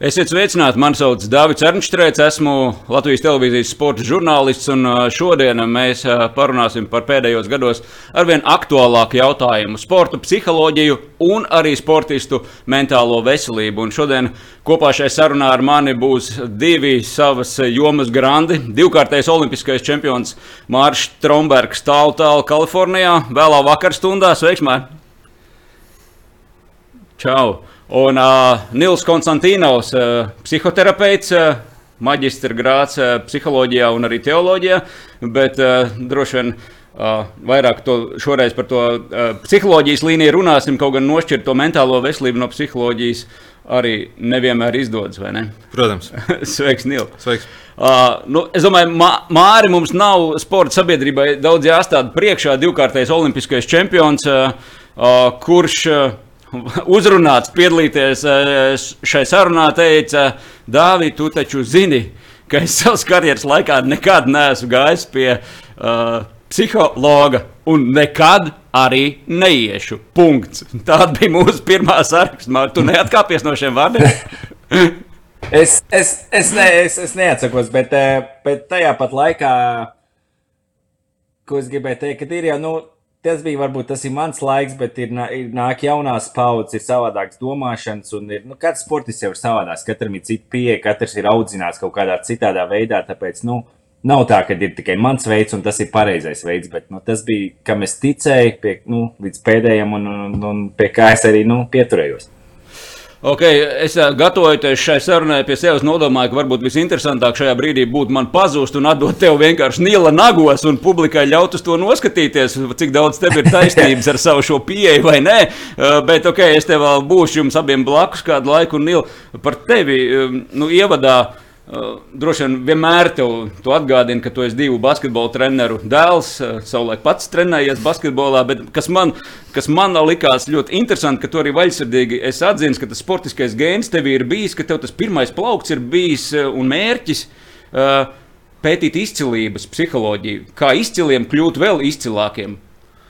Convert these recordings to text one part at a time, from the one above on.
Esiet sveicināti, mani sauc Dārvids Ernštrēts, esmu Latvijas televīzijas sporta žurnālists, un šodien mēs parunāsim par pēdējos gados arvien aktuālāku jautājumu - sporta psiholoģiju un arī sportistu mentālo veselību. Un šodien kopā šajā sarunā ar mani būs divi savas jomas grandi - divkārtais olimpiskais čempions Mārcis Strombergs tālu tālu Kalifornijā, vēlā vakarstundā. Sveiks, Mārcis! Čau! Un uh, Nils Konstantīnovs, uh, psihoterapeits, uh, maģistra grāts uh, psiholoģijā un arī teoloģijā, bet uh, droši vien uh, vairāk to, šoreiz par to uh, psiholoģijas līniju runāsim, kaut gan nošķirt to mentālo veselību no psiholoģijas arī nevienmēr izdodas, vai ne? Protams. Sveiks, Nils! Sveiks! Uh, nu, es domāju, Mā, Māri mums nav sporta sabiedrībai daudz jāstāda priekšā. Divkārtais olimpiskais čempions, uh, uh, kurš uh, uzrunāts piedalīties eh, šai sarunā, teica, Dāvidi, tu taču zini, ka es savas karjeras laikā nekad neesmu gājis pie uh, psihologa un nekad arī neiešu. Punkts. Tāda bija mūsu pirmā sarakstā. Tu neatkāpies no šiem vārdiem? es, es, es, ne, es, es neatsakos, bet, eh, bet tajā pat laikā, ko es gribēju teikt, ir jau. Nu, tas bija varbūt tas ir mans laiks, bet ir, ir nāk jaunās paudzes, ir savādākas domāšanas, un ir, nu, katrs sportists jau ir savādāks, katram ir cita pieeja, katrs ir audzināts kaut kādā citādā veidā, tāpēc, nu, nav tā, ka ir tikai mans veids, un tas ir pareizais veids, bet, nu, tas bija, kam es ticēju, pie, nu, līdz pēdējiem, un, un, un pie kā es arī, nu, pieturējos. Okay, es gatavojoties šai sarunai pie sevis, nodomāju, ka varbūt visinteresantāk šajā brīdī būtu man pazust un atdot tev vienkārši nīla nagos un publikai ļaut uz to noskatīties, cik daudz tev ir taisnības ar savu šo pieeju vai nē. Bet, ok, es te vēl būšu jums abiem blakus kādu laiku un nīlu par tevi nu, ievadā. Uh, droši vien vienmēr te atgādina, ka tu esi divu basketbola treneru dēls. Uh, savulaik pats trenējies basketbolā, bet kas man, kas man likās ļoti interesanti, ka tu arī vaļsirdīgi atzīmis, ka tas sportiskais gēns tev ir bijis, ka tev tas pirmais plaukts ir bijis uh, un mērķis. Pētīt izcilības psiholoģiju, kā izciliem kļūt vēl izcilākiem.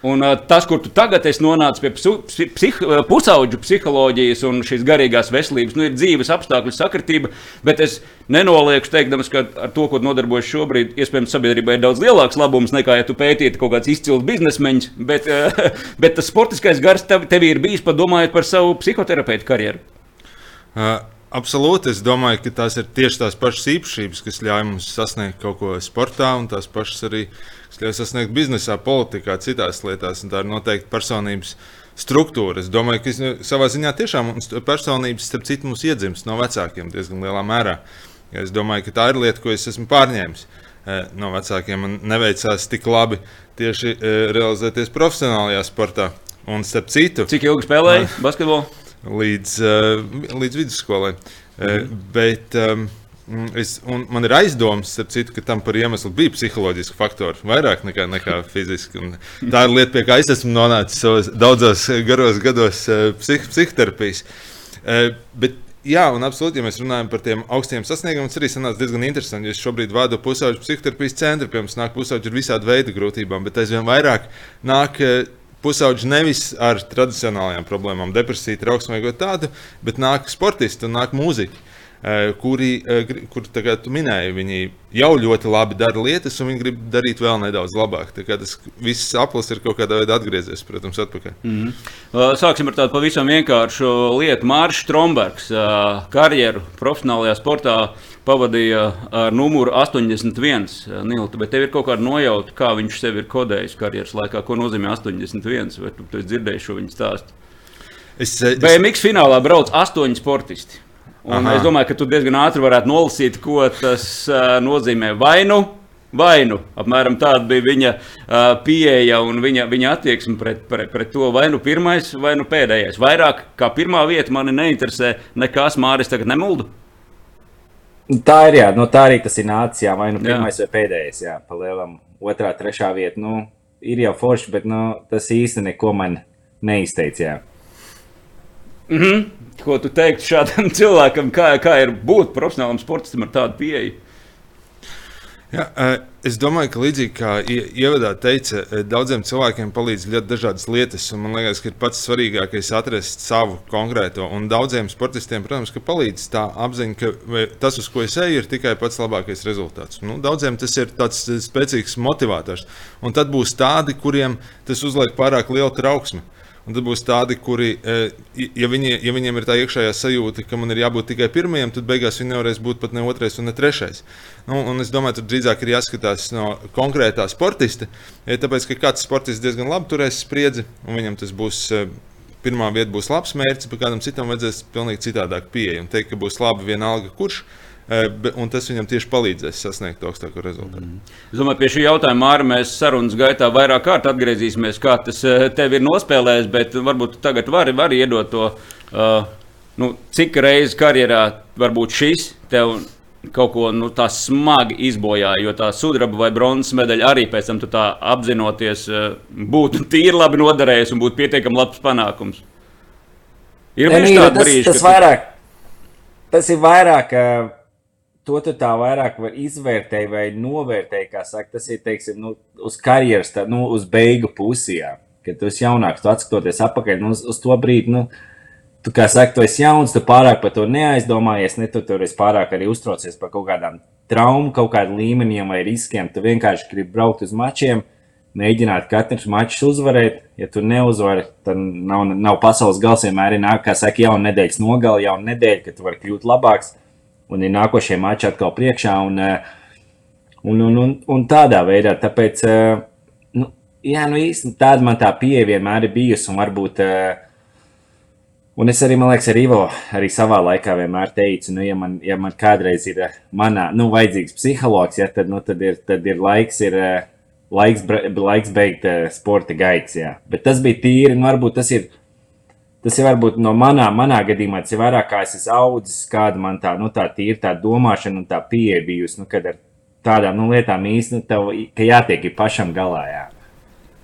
Un, uh, tas, kur tu tagad esi nonācis pie psi, psih, pusauģu psiholoģijas un šīs garīgās veselības, nu, ir dzīves apstākļu sakritība. Bet es nenolieku, teikdams, ka ar to, ko nodarbojas šobrīd, iespējams, sabiedrībai ir daudz lielāks labums nekā, ja tu pētītu kaut kāds izcils biznesmeņš. Bet, uh, bet tas sportiskais gars tev, tev ir bijis padomājot par savu psihoterapeitu karjeru. Uh. Absolūti. Es domāju, ka tās ir tieši tās pašas īpašības, kas ļauj mums sasniegt kaut ko sportā, un tās pašas arī ļauj sasniegt biznesā, politikā, citās lietās. Tā ir noteikti personības struktūra. Es domāju, ka nu, savā ziņā tiešām personības, starp citu, mums iedzimst no vecākiem diezgan lielā mērā. Es domāju, ka tā ir lieta, ko es esmu pārņēmis eh, no vecākiem. Man neveicās tik labi tieši eh, realizēties profesionālajā sportā. Un starp citu, cik ilgi spēlēji basketbolu? līdz, uh, līdz vidusskolai. Uh, bet, um, Es, man ir aizdoms, citu, ka tam par iemeslu bija psiholoģiski faktori, vairāk nekā, nekā fiziski. Un tā ir lieta, pie kā es esmu nonācis daudzos garos gados uh, psih, psihoterapijas. Uh, bet, jā, un absolūti, ja mēs runājam par tiem augstiem sasniegumiem, tas arī sanāca diezgan interesanti. Es šobrīd vadu pusauģu psihoterapijas centru, pie mums nāk pusauģi ar visādi veidu grūtībām, bet aizvien vairāk nāk. Uh, pusauģi nevis ar tradicionālajām problēmām, depresiju, trauksmu vai ko tādu, bet nāk sportisti un nāk mūziķi. Eh, kuri, eh, kur tagad minēji, viņi jau ļoti labi dara lietas, un viņi grib darīt vēl nedaudz labāk. Tas viss aplis ir kaut kādā veidā atgriezies, protams, atpakaļ. Mm -hmm. Sāksim ar tādu pavisam vienkāršu lietu. Mārcis Strombergs karjeru profesionālajā sportā pavadīja ar numuru 81. Nilta, bet tev ir kaut kāda nojauta, kā viņš sev ir kodējis karjeras laikā. Ko nozīmē 81? Vai tu, tu dzirdēji šo viņa stāstu? Es, es... BMX finālā brauc astoņi sportisti. Un Aha. es domāju, ka tu diezgan ātri varētu nolasīt, ko tas uh, nozīmē. Vai nu, vai nu, apmēram tāda bija viņa uh, pieeja un viņa, viņa attieksme pret, pret, pret to, vai nu pirmais, vai nu pēdējais. Vairāk kā pirmā vieta mani neinteresē, nekas Māris tagad nemulda. Tā ir, jā, no tā arī tas ir nācis, jā, vai nu pirmais jā. vai pēdējais, jā, pa lielam otrā, trešā vieta. Nu, ir jau forši, bet nu, tas īsti neko man neizteica, jā. Mm -hmm. Ko tu teiktu šādam cilvēkam, kā, kā ir būt profesionālam sportistam ar tādu pieeju? Jā, es domāju, ka līdzīgi kā ievadā teica, daudziem cilvēkiem palīdz ļoti dažādas lietas. Man liekas, ka ir pats svarīgākais atrast savu konkrēto. Un daudziem sportistiem, protams, palīdz tā apziņa, ka tas, uz ko es eju, ir tikai pats labākais rezultāts. Nu, daudziem tas ir tāds spēcīgs motivators. Un tad būs tādi, kuriem tas uzliek pārāk lielu trauksmi. Un tad būs tādi, kuri, e, ja, viņi, ja viņiem ir tā iekšējā sajūta, ka man ir jābūt tikai pirmajam, tad beigās viņi nevarēs būt pat ne otrais un ne trešais. Nu, un es domāju, tur drīzāk ir jāskatās no konkrētā sportista. Tāpēc, ka kāds sportists diezgan labi turēs spriedzi, un viņam tas būs. E, pirmā vieta būs labs mērķis, bet kādam citam vajadzēs pilnīgi citādāk pieeja. Un teikt, ka būs labi vienalga, kurš un tas viņam tieši palīdzēs sasniegt augstāko rezultātu. Mm. Es domāju, pie šī jautājuma arī mēs sarunas gaitā vairāk kārt atgriezīsimies, kā tas tev ir nospēlējis, bet varbūt tagad vari, vari iedot to, uh, nu, cik reizes karjerā varbūt šis tev kaut ko nu, tā smagi izbojāja, jo tā sudraba vai bronzas medaļa arī pēc tam tā apzinoties būtu tīri labi noderējusi un būtu pietiekami labs panākums. Ir bijis tāds brīdis, tas, tas, vairāk, tas ir vairāk. Uh to tā vairāk izvērtēji vai novērtēji, kā saka, tas ir, teiksim, nu, uz karjeras, tā, nu, uz beigu pusē. Kad tu esi jaunāks, tu atskatoties atpakaļ nu, uz, uz to brīdi, nu, tu kā saka, tu esi jauns, tu pārāk par to neaizdomājies, ne tu tur esi pārāk arī uztraucies par kaut kādām traumām, kaut kādiem līmeņiem vai riskiem. Tu vienkārši gribi braukt uz mačiem, mēģināt katru maču uzvarēt. Ja tu neuzvari, tad nav, nav pasaules gals vienmēr ir nāk, kā saka, jauna nedēļas nogala, jauna nedēļa, kad tu vari kļūt labāks un ir nākošie mači atkal priekšā. Un, eh, un, un, un, un tādā veidā, tāpēc, eh, nu, jā, nu īsti tāda man tā pieeja vienmēr ir bijusi. Un varbūt, eh, un es arī, man liekas, ar Ivo arī savā laikā vienmēr teicu, nu, ja man, ja man kādreiz ir manā, nu, vajadzīgs psihologs, ja, tad, nu, tad, ir, tad ir laiks. Ir, Laiks, laiks beigt sporta gaitas, jā. Bet tas bija tīri, nu, varbūt tas ir tas ir varbūt no manā, manā gadījumā, tas ir vairāk kā es esmu audzis, kāda man tā, nu, tā ir tā domāšana un tā pieeja bijusi, nu, kad ar tādām nu, lietām īstenībā, nu, jātiek pašam galā. Jā.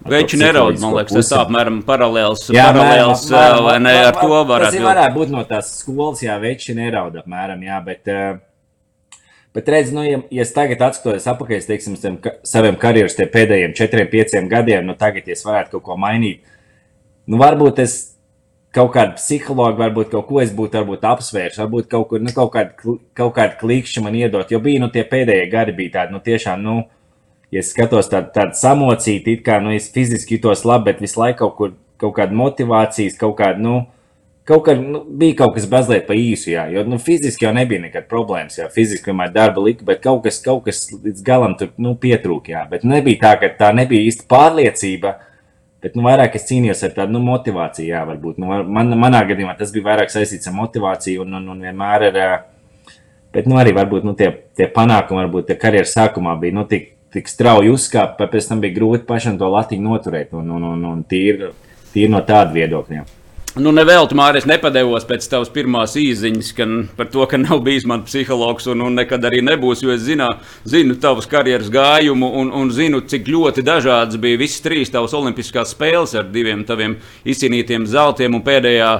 Veči neraud, man liekas, tas apmēram paralēls, jā, paralēls mē, mē, vai ne, ar to varētu. Tas varētu būt no tās skolas, jā, veči neraud apmēram, jā, bet, bet redz, nu, ja, ja es tagad atskatos apakaļ, teiksim, saviem karjeras tie pēdējiem četriem, pieciem gadiem, nu, tagad, ja es varētu kaut ko mainīt, nu, varbūt es kaut kāda psihologa, varbūt kaut ko es būtu apsvērs, varbūt kaut, kur, nu, kaut, kāda, kaut kāda klikšķa man iedot. Jo bija nu, tie pēdējie gadi, bija tādi nu, tiešām, nu, ja skatos tādu tā samocītu, it kā nu, es fiziski jutos labi, bet visu laiku kaut, kur, kaut kāda motivācijas, kaut kāda. Nu, Kaut kā nu, bija kaut kas mazliet pa īsu, jā, jo nu, fiziski jau nebija nekāda problēmas. Jā, fiziski vienmēr darba lika, bet kaut kas, kaut kas līdz galam tur nu, pietrūka. Bet nebija tā, ka tā nebija īsta pārliecība, uh, Bet nu, vairāk es cīnījos ar tādu nu, motivāciju. Jā, varbūt. Nu, man, manā gadījumā tas bija vairāk saistīts ar motivāciju un, un, un vienmēr ar. Bet nu, arī varbūt nu, tie, tie panākumi, varbūt tie karjeras sākumā bija nu, tik, tik strauji uzkāpti, bet pēc tam bija grūti pašam to latiņu noturēt un, un, un, un tīri, tīri no tāda viedokļa. Nu, nevelti Mārcis nepadevos pēc tavas pirmās īsiņas, ka, par to, ka nav bijis mans psihologs un, un nekad arī nebūs. Jo es zinu, zinu tavas karjeras gājumu un, un zinu, cik ļoti dažādas bija visas trīs tavas olimpiskās spēles ar diviem taviem izcīnītiem zeltiem un pēdējā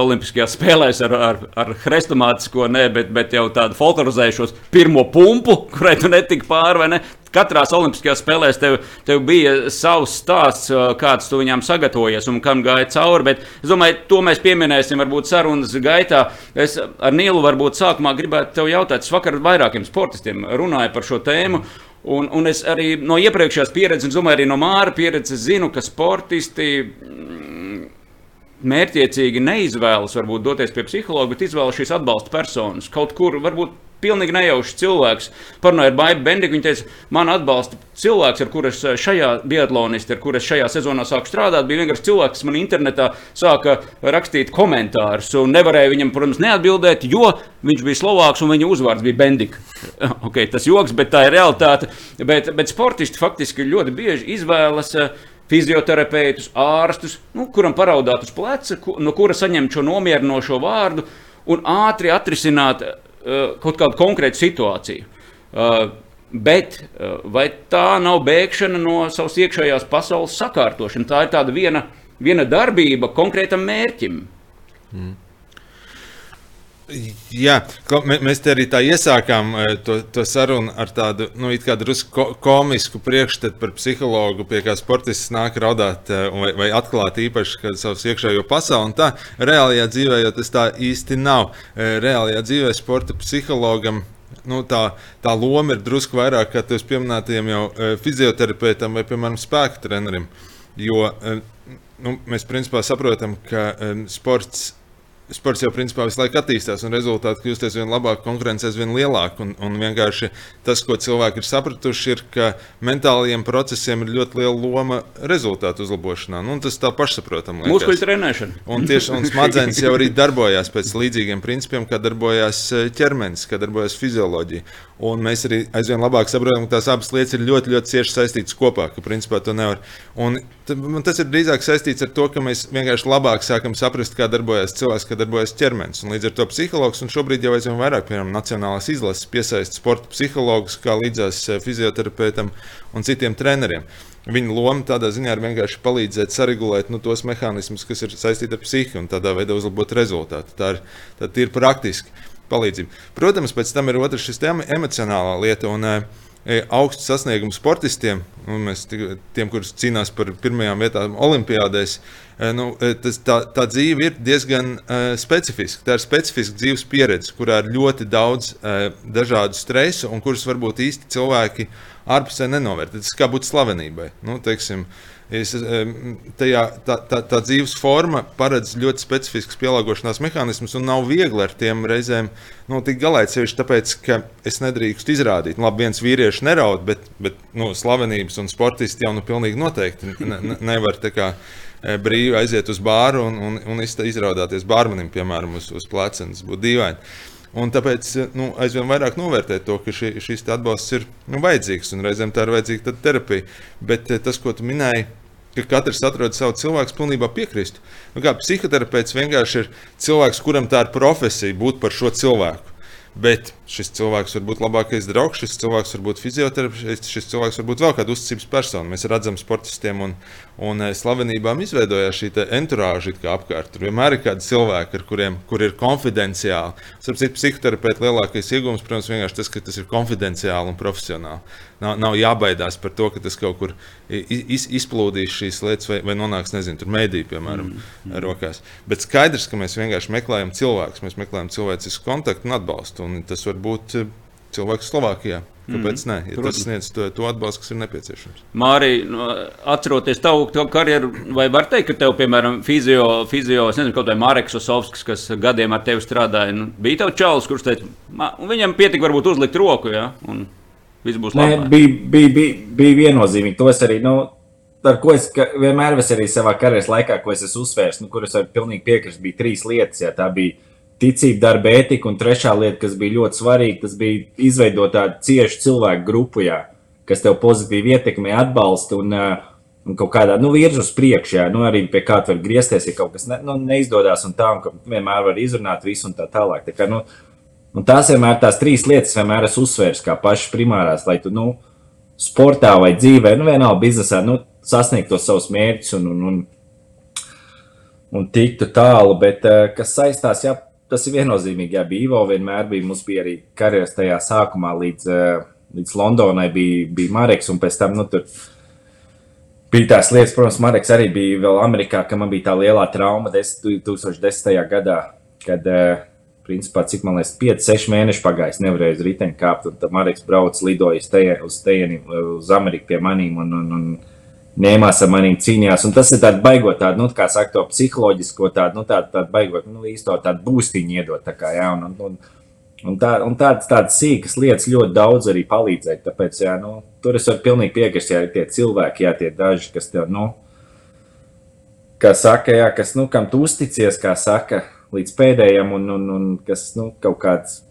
Olimpiskajās spēlēs ar, ar, ar hrestomātisko, ne, bet, bet jau tādu folklorizējušos pirmo pumpu, kurai tu netiki pāri. Ne? Katrā Olimpiskajās spēlēs tev, tev bija savs stāsts, kāds tu viņām sagatavojies un kam gāja cauri. Bet es domāju, to mēs pieminēsim varbūt sarunas gaitā. Es ar Nielu varbūt sākumā gribētu te jautāt, es vakar vairākiem sportistiem runāju par šo tēmu. Un, un es arī no iepriekšējās pieredzes, un domāju, arī no Māra pieredzes, zinu, ka sportisti mērķiecīgi neizvēlas varbūt doties pie psihologa, bet izvēlas šīs atbalsta personas. Kaut kur varbūt pilnīgi nejaušs cilvēks. Parunāju ar Baibu Bendiku. Viņa teica, man atbalsta cilvēks, ar kuriem es šajā biatlonisti, ar kuriem es šajā sezonā sāku strādāt. Bija vienkārši cilvēks, kas man internetā sāka rakstīt komentārus. Un nevarēja viņam, protams, neatbildēt, jo viņš bija Slovāks un viņa uzvārds bija Bendika. okay, tas joks, bet tā ir realitāte. Bet, bet sportisti faktiski ļoti bieži izvēlas. Uh, fizioterapeitus, ārstus, nu, kuram paraudāt uz pleca, ku, no kura saņemt šo nomierinošo vārdu un ātri atrisināt uh, kaut kādu konkrētu situāciju. Uh, bet uh, vai tā nav bēgšana no savas iekšējās pasaules sakārtošanas? Tā ir tāda viena, viena darbība konkrētam mērķim. Mm. Jā, mēs te arī tā iesākām eh, to, to sarunu ar tādu nu, drusku komisku priekšstatu par psihologu, pie kā sportists nāk raudāt eh, vai, vai atklāt īpaši savu iekšējo pasauli. Tā reālajā dzīvē jau tas tā īsti nav. Eh, reālajā dzīvē sporta psihologam nu, tā, tā loma ir drusku vairāk kā tevis pieminētajam jau fizioterapeitam vai, piemēram, spēku trenerim. Jo nu, mēs principā saprotam, ka sports sports jau principā visu laiku attīstās, un rezultāti kļūst aizvien labāk, konkurence aizvien lielāka. Un, un vienkārši tas, ko cilvēki ir sapratuši, ir, ka mentālajiem procesiem ir ļoti liela loma rezultātu uzlabošanā. Nu, tas tā pašsaprotami. Muskuļu trenēšana. Un tieši un smadzenes jau arī darbojās pēc līdzīgiem principiem, kā darbojās eh, ķermenis, kā darbojas fizioloģija. Un mēs arī aizvien labāk saprotam, ka tās abas lietas ir ļoti, ļoti cieši saistītas kopā, ka principā to nevar. Un tas ir drīzāk saistīts ar to, ka mēs vienkārši labāk sākam saprast, kā darbojas cilvēks, kā darbojas ķermenis. Līdz ar to psihologs, un šobrīd jau aizvien vairāk, piemēram, Nacionālās izlases piesaista sporta psihologus, kā līdzās eh, fizioterapeitam un citiem treneriem. Viņa loma tādā ziņā ir vienkārši palīdzēt saregulēt nu, tos mehānismus, kas ir saistīti ar psihi un tādā veidā uzlabot rezultātu. Tā ir, tā ir praktiski palīdzību. Protams, pēc tam ir otrs šis emocionālā lieta. Un, e, augstu sasniegumu sportistiem, mēs, tiem, kurus cīnās par pirmajām vietām Olimpijādēs, nu, tas, tā, tā dzīve ir diezgan uh, specifiska. Tā ir specifiska dzīves pieredze, kurā ir ļoti daudz uh, dažādu stresu un kurus varbūt īsti cilvēki ārpusē nenovērtē. Tas kā būt slavenībai. Nu, teiksim, uh, Es, tajā, tā, tā, tā dzīves forma paredz ļoti specifiskus pielāgošanās mehānismus, un nav viegli ar tiem reizēm nu, tikt galā. Sevišķi tāpēc, ka es nedrīkstu izrādīt, nu, labi, viens vīrietis neraud, bet, bet nu, slavenības un sportisti jau nu pilnīgi noteikti ne, ne, nevar kā, e, brīvi aiziet uz bāru un, un, un izraudāties bārmenim, piemēram, uz, uz pleca. Tas būtu dīvaini. Un tāpēc nu, aizvien vairāk novērtēt to, ka šī, šis atbalsts ir nu, vajadzīgs un reizēm tā ir vajadzīga terapija. Bet e, tas, ko tu minēji, ka katrs atrod savu cilvēku, pilnībā piekrīstu. Nu, kā psihoterapeits vienkārši ir cilvēks, kuram tā ir profesija būt par šo cilvēku. Bet šis cilvēks var būt labākais draugs, šis cilvēks var būt fizioterapeits, šis cilvēks var būt vēl kāda uzticības persona. Mēs redzam, sportistiem un, un eh, slavenībām izveidojās šī entourāža apkārt. Tur vienmēr ir kādi cilvēki, ar kuriem kur ir konfidenciāli. Sapratu, psihoterapeita lielākais iegūms, protams, vienkārši tas, ka tas ir konfidenciāli un profesionāli. Nav, nav jābaidās par to, ka tas kaut kur iz, izplūdīs šīs lietas vai, vai nonāks, nezinu, tur mēdī, piemēram, mm, mm. rokās. Bet skaidrs, ka mēs vienkārši meklējam cilvēkus, mēs meklējam cilvēcisku kontaktu un atbalstu. Un tas var būt eh, cilvēks Slovākijā. Kāpēc mm. ne? Ja Protams. tas sniedz to, to atbalstu, kas ir nepieciešams. Mārija, nu, atceroties tavu, tavu karjeru, vai var teikt, ka tev, piemēram, fizio, fizio es nezinu, kaut vai Mareks Osovskis, kas gadiem ar tevi strādāja, nu, bija tev čalis, kurš teica, viņam pietika varbūt uzlikt roku, ja? Un Viss būs labi. Bija, bija, bija, bija viennozīmīgi. To es arī, nu, ar ko es vienmēr esmu arī savā karjeras laikā, ko es esmu uzsvērs, nu, kur es varu pilnīgi piekrist, bija trīs lietas. Jā, tā bija ticība, darba etika, un trešā lieta, kas bija ļoti svarīga, tas bija izveidot tādu ciešu cilvēku grupu, jā, kas tev pozitīvi ietekmē, atbalsta un, un kaut kādā nu, virza uz priekšu. Jā, nu, arī pie kā tu vari griezties, ja kaut kas ne, nu, neizdodas, un tā, un ka vienmēr var izrunāt visu un tā tālāk. Tā kā, nu, Un tās vienmēr tās trīs lietas vienmēr esmu uzsvērs kā pašas primārās, lai tu nu, sportā vai dzīvē, nu, vienalga biznesā, nu, sasniegtu tos savus mērķus un, un, un, un tiktu tālu. Bet eh, kas saistās, jā, tas ir viennozīmīgi. Jā, bija Ivo, vienmēr bija, mums bija arī karjeras tajā sākumā līdz, eh, līdz Londonai bija, bija Mareks un pēc tam, nu, tur bija tās lietas, protams, Mareks arī bija vēl Amerikā, ka man bija tā lielā trauma 2010. gadā, kad uh, principā, cik man liekas, 5, 6 mēneši pagājis, nevarēju uz riteņa kāpt. Tad Marks brauc, lidoja teje, uz tejieni, uz Ameriku pie manīm un, un, un ņēmās ar manīm cīnījās. Un tas ir tāds baigot, tādu, nu, kā saka, to psiholoģisko, tādu, nu, tādu, tādu baigot, nu, īsto tādu būstiņu iedot. Tā kā, jā, un, un, un, un, tā, un tādas, tādas sīkas lietas ļoti daudz arī palīdzēja. Tāpēc, jā, nu, tur es varu pilnīgi piekrist, ja ir tie cilvēki, jā, tie daži, kas tev, nu, kā saka, jā, kas, nu, kam tu uzticies, kā saka, līdz pēdējiem, un, un, un kas nu, kaut kāds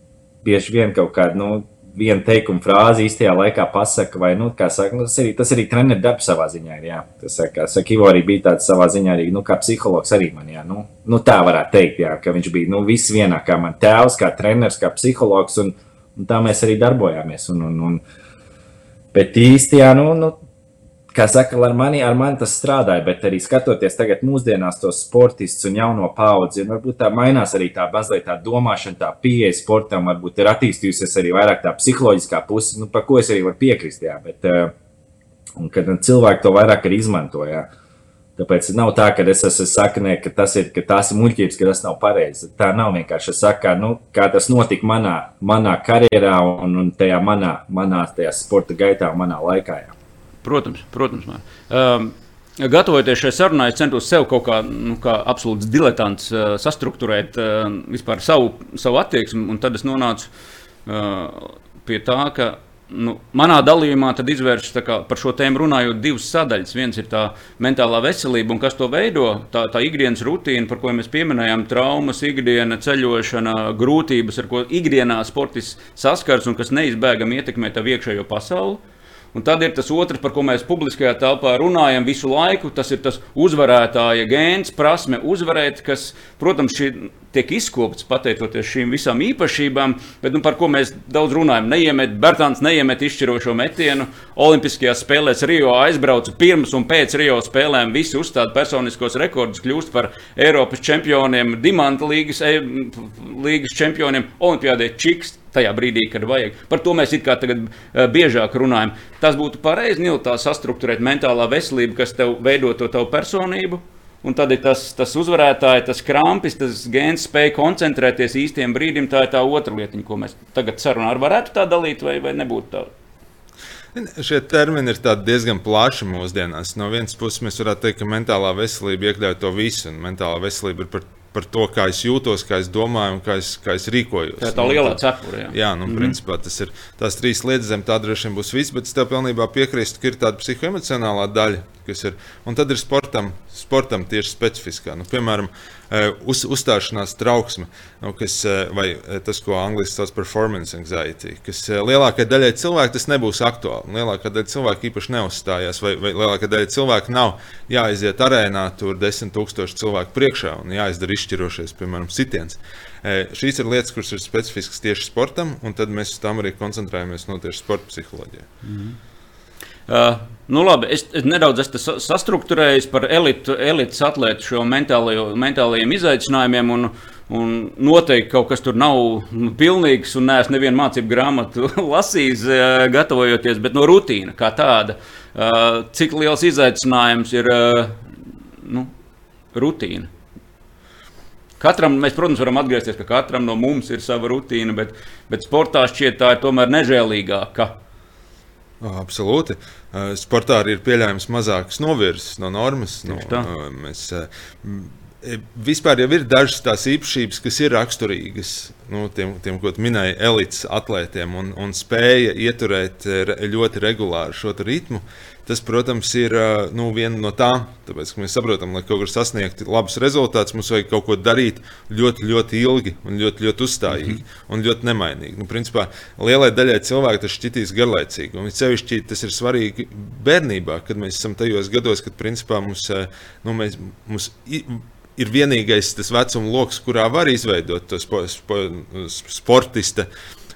bieži vien kaut kāda. Nu, Viena teikuma frāze īstajā laikā pasaka, vai nu, saka, nu, tas, arī, tas arī treneris darbs savā ziņā ir. Jā. Tas, kā saka, Ivo arī bija tāds savā ziņā, arī nu, kā psihologs arī man, jā, nu, nu, tā varētu teikt, jā, ka viņš bija nu, viss vienā, kā man tēvs, kā treneris, kā psihologs, un, un tā mēs arī darbojāmies. Un, un, un, bet īsti, jā, nu, nu kā saka, ar mani, ar mani tas strādāja, bet arī skatoties tagad mūsdienās tos sportistus un jauno paudzi, un varbūt tā mainās arī tā mazliet tā domāšana, tā pieeja sportam, varbūt ir attīstījusies arī vairāk tā psiholoģiskā puse, nu, par ko es arī varu piekrist, jā, bet, un kad cilvēki to vairāk arī izmanto, jā. Tāpēc nav tā, ka es esmu saknē, ka tas ir, ka tās ir muļķības, ka tas nav pareizi. Tā nav vienkārši. Es saku, nu, kā tas notika manā, manā karjerā un, un tajā manā, manā tajā sporta gaitā manā laikā. Jā. Protams, protams. Um, Gatavojoties šai sarunai, es centos sev kaut kā, nu, kā absolūts diletants uh, sastruktūrēt uh, vispār savu, savu attieksmi, un tad es nonācu uh, pie tā, ka nu, manā dalījumā izvēršas par šo tēmu runājot divas sadaļas. Viens ir tā mentālā veselība, un kas to veido, tā, tā ikdienas rutīna, par ko mēs pieminējām, traumas, ikdiena, ceļošana, grūtības, ar ko ikdienā sports saskars un kas neizbēgami ietekmē tavu iekšējo pasauli. Un tad ir tas otrs, par ko mēs publiskajā telpā runājam visu laiku. Tas ir tas uzvarētāja gēns, prasme uzvarēt, kas, protams, šī, tiek izkopts pateicoties šīm visām īpašībām, bet nu, par ko mēs daudz runājam. Neiemet, Bertāns neiemet izšķirošo metienu. Olimpiskajās spēlēs Rio aizbrauca pirms un pēc Rio spēlēm. Visi uzstāda personiskos rekordus, kļūst par Eiropas čempioniem, Dimanta līgas, e, līgas čempioniem, Olimpiādē Čiks tajā brīdī, kad vajag. Par to mēs tagad uh, biežāk runājam. Tas būtu pareizi, Nil, tā sastruktūrēt mentālā veselība, kas tev veido to tavu personību. Un tad ir tas, tas uzvarētājs, tas krampis, tas gēns spēja koncentrēties īstiem brīdim. Tā ir tā otra lietiņa, ko mēs tagad sarunā varētu tā dalīt, vai, vai nebūtu tā. Šie termini ir diezgan plaši mūsdienās. No vienas puses, mēs varētu teikt, ka mentālā veselība iekļauj to visu, un mentālā veselība ir par par to, kā es jūtos, kā es domāju un kā es, kā es rīkojos. Tā ir tā lielā cepura. Jā, jā nu, mm -hmm. principā tas ir tās trīs lietas, zem tā droši vien būs viss, bet es tev pilnībā piekrītu, ka ir tāda psihoemocionālā daļa, kas ir. Un tad ir sportam, sportam tieši specifiskā. Nu, piemēram, e, uz, uzstāšanās trauksme, nu, kas, e, vai e, tas, ko angļuiski sauc par performance anxiety, kas lielākajai daļai cilvēku tas nebūs aktuāli. Lielākā daļa cilvēku īpaši neuzstājās, vai, vai lielākā daļa cilvēku nav jāiziet arēnā, tur desmit tūkstoši cilvēku priekšā un jāizdara izšķirošais, piemēram, sitiens. Šīs ir lietas, kuras ir specifiskas tieši sportam, un tad mēs tām arī koncentrējamies no tieši sporta psiholoģijā. Mm -hmm. Uh, nu labi, es, es nedaudz esmu sastruktūrējis par elitu, elites atlētu šo mentālajiem izaicinājumiem. Un, un noteikti kaut kas tur nav pilnīgs, un neesmu nevienu mācību grāmatu lasījis, uh, gatavojoties, bet no rutīna kā tāda. Uh, cik liels izaicinājums ir nu, rutīna? Katram, mēs, protams, varam atgriezties, ka katram no mums ir sava rutīna, bet, bet sportā šķiet tā ir tomēr nežēlīgāka. Absolūti. Sportā arī ir pieļaujams mazākas novirzes no normas. No, mēs, vispār jau ir dažas tās īpašības, kas ir raksturīgas nu, tiem, tiem, ko minēja elites atlētiem, un, un spēja ieturēt ļoti regulāru šo ritmu. Tas, protams, ir nu, viena no tām, tāpēc, ka mēs saprotam, lai kaut kur sasniegtu labus rezultātus, mums vajag kaut ko darīt ļoti, ļoti ilgi un ļoti, ļoti uzstājīgi mm -hmm. un ļoti nemainīgi. Nu, principā, lielai daļai cilvēku tas šķitīs garlaicīgi, un sevišķi tas ir svarīgi bērnībā, kad mēs esam tajos gados, kad principā mums, nu, mēs, mums ir vienīgais tas vecuma lokus, kurā var izveidot to spo, spo, sportista.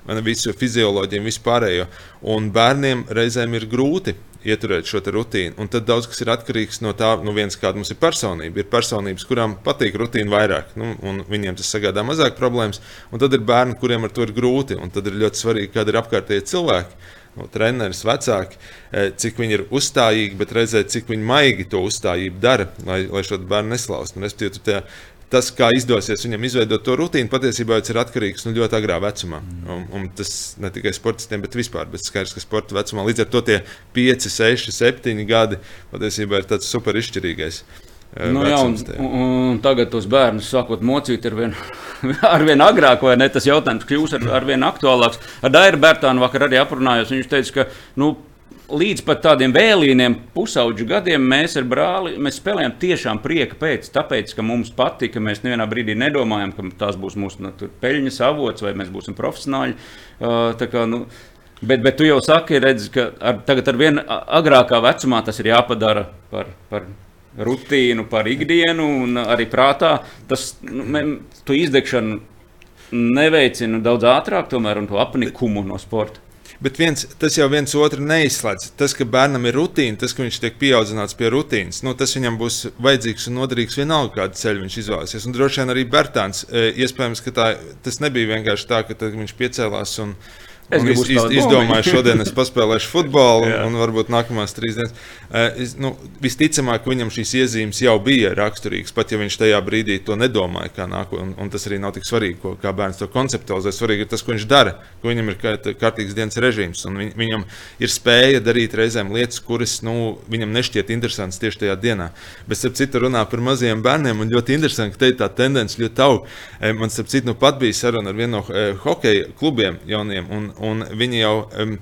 Visu fizioloģiju, vispārējo. Un bērniem reizēm ir grūti ieturēt šo rutīnu. Un tad daudz kas ir atkarīgs no tā, nu, viens, kāda mums ir personība. Ir personības, kurām patīk rutīna vairāk, nu, un viņiem tas sagādā mazāk problēmas. Un tad ir bērni, kuriem ar to ir grūti. Un tad ir ļoti svarīgi, kāda ir apkārtējie cilvēki. No treneris, vecāki, e, cik viņi ir uzstājīgi, bet redzēt, cik viņi maigi to uzstājību dara, lai, lai šo bērnu neslaustu. Respektīvi, tas, kā izdosies viņam izveidot to rutīnu, patiesībā ir atkarīgs no nu, ļoti agrā vecumā. Un, un tas ne tikai sportistiem, bet vispār. Bet skaidrs, ka sporta vecumā līdz ar to tie 5, 6, 7 gadi patiesībā ir tāds super izšķirīgais. Eh, nu, jā, un, un, un tagad tos bērnus sākot mocīt ar vien, ar vien agrāk, vai ne? Tas jautājums kļūs ar, ar vien aktuālāks. Ar Dairu Bērtānu vakar arī aprunājos. Viņš teica, ka nu, līdz pat tādiem vēlīniem pusauģu gadiem mēs ar brāli mēs spēlējām tiešām prieka pēc, tāpēc, ka mums patika. Mēs nevienā brīdī nedomājām, ka tas būs mūsu nu, peļņas avots vai mēs būsim profesionāļi. Uh, kā, nu, bet, bet tu jau saki, redz, ka ar, tagad ar vien agrākā vecumā tas ir jāpadara par. par Rutīnu par ikdienu, un arī prātā tas nu, izdegšanu neveicina daudz ātrāk, tomēr, un to apnikumu no sporta. Bet viens, tas jau viens otru neizslēdz. Tas, ka bērnam ir rutīna, tas, ka viņš tiek pieaudzināts pie rutīnas, nu, tas viņam būs vajadzīgs un noderīgs vienalga, kādu ceļu viņš izvēlēsies. Un droši vien arī Bērtāns, e, iespējams, ka tā, tas nebija vienkārši tā, ka viņš piecēlās un viņš Es, iz, iz, izdomāju, šodien es paspēlēšu futbolu, un, un varbūt nākamās trīs dienas. Uh, es, nu, visticamāk, viņam šīs iezīmes jau bija raksturīgas, pat ja viņš tajā brīdī to nedomāja, kā nākotnē. Un, un tas arī nav tik svarīgi, ko, kā bērns to konceptualizē. Svarīgi ir tas, ko viņš dara, ka viņam ir kārtīgs dienas režīms, un viņ, viņam ir spēja darīt reizēm lietas, kuras nu, viņam nešķiet interesantas tieši tajā dienā. Bet, starp citu, runā par maziem bērniem, un ļoti interesanti, ka te tā tendence ļoti aug. Man, starp citu, nu, pat bija saruna ar vienu no uh, hokeja klubiem jauniem. Un, un viņi jau. Um,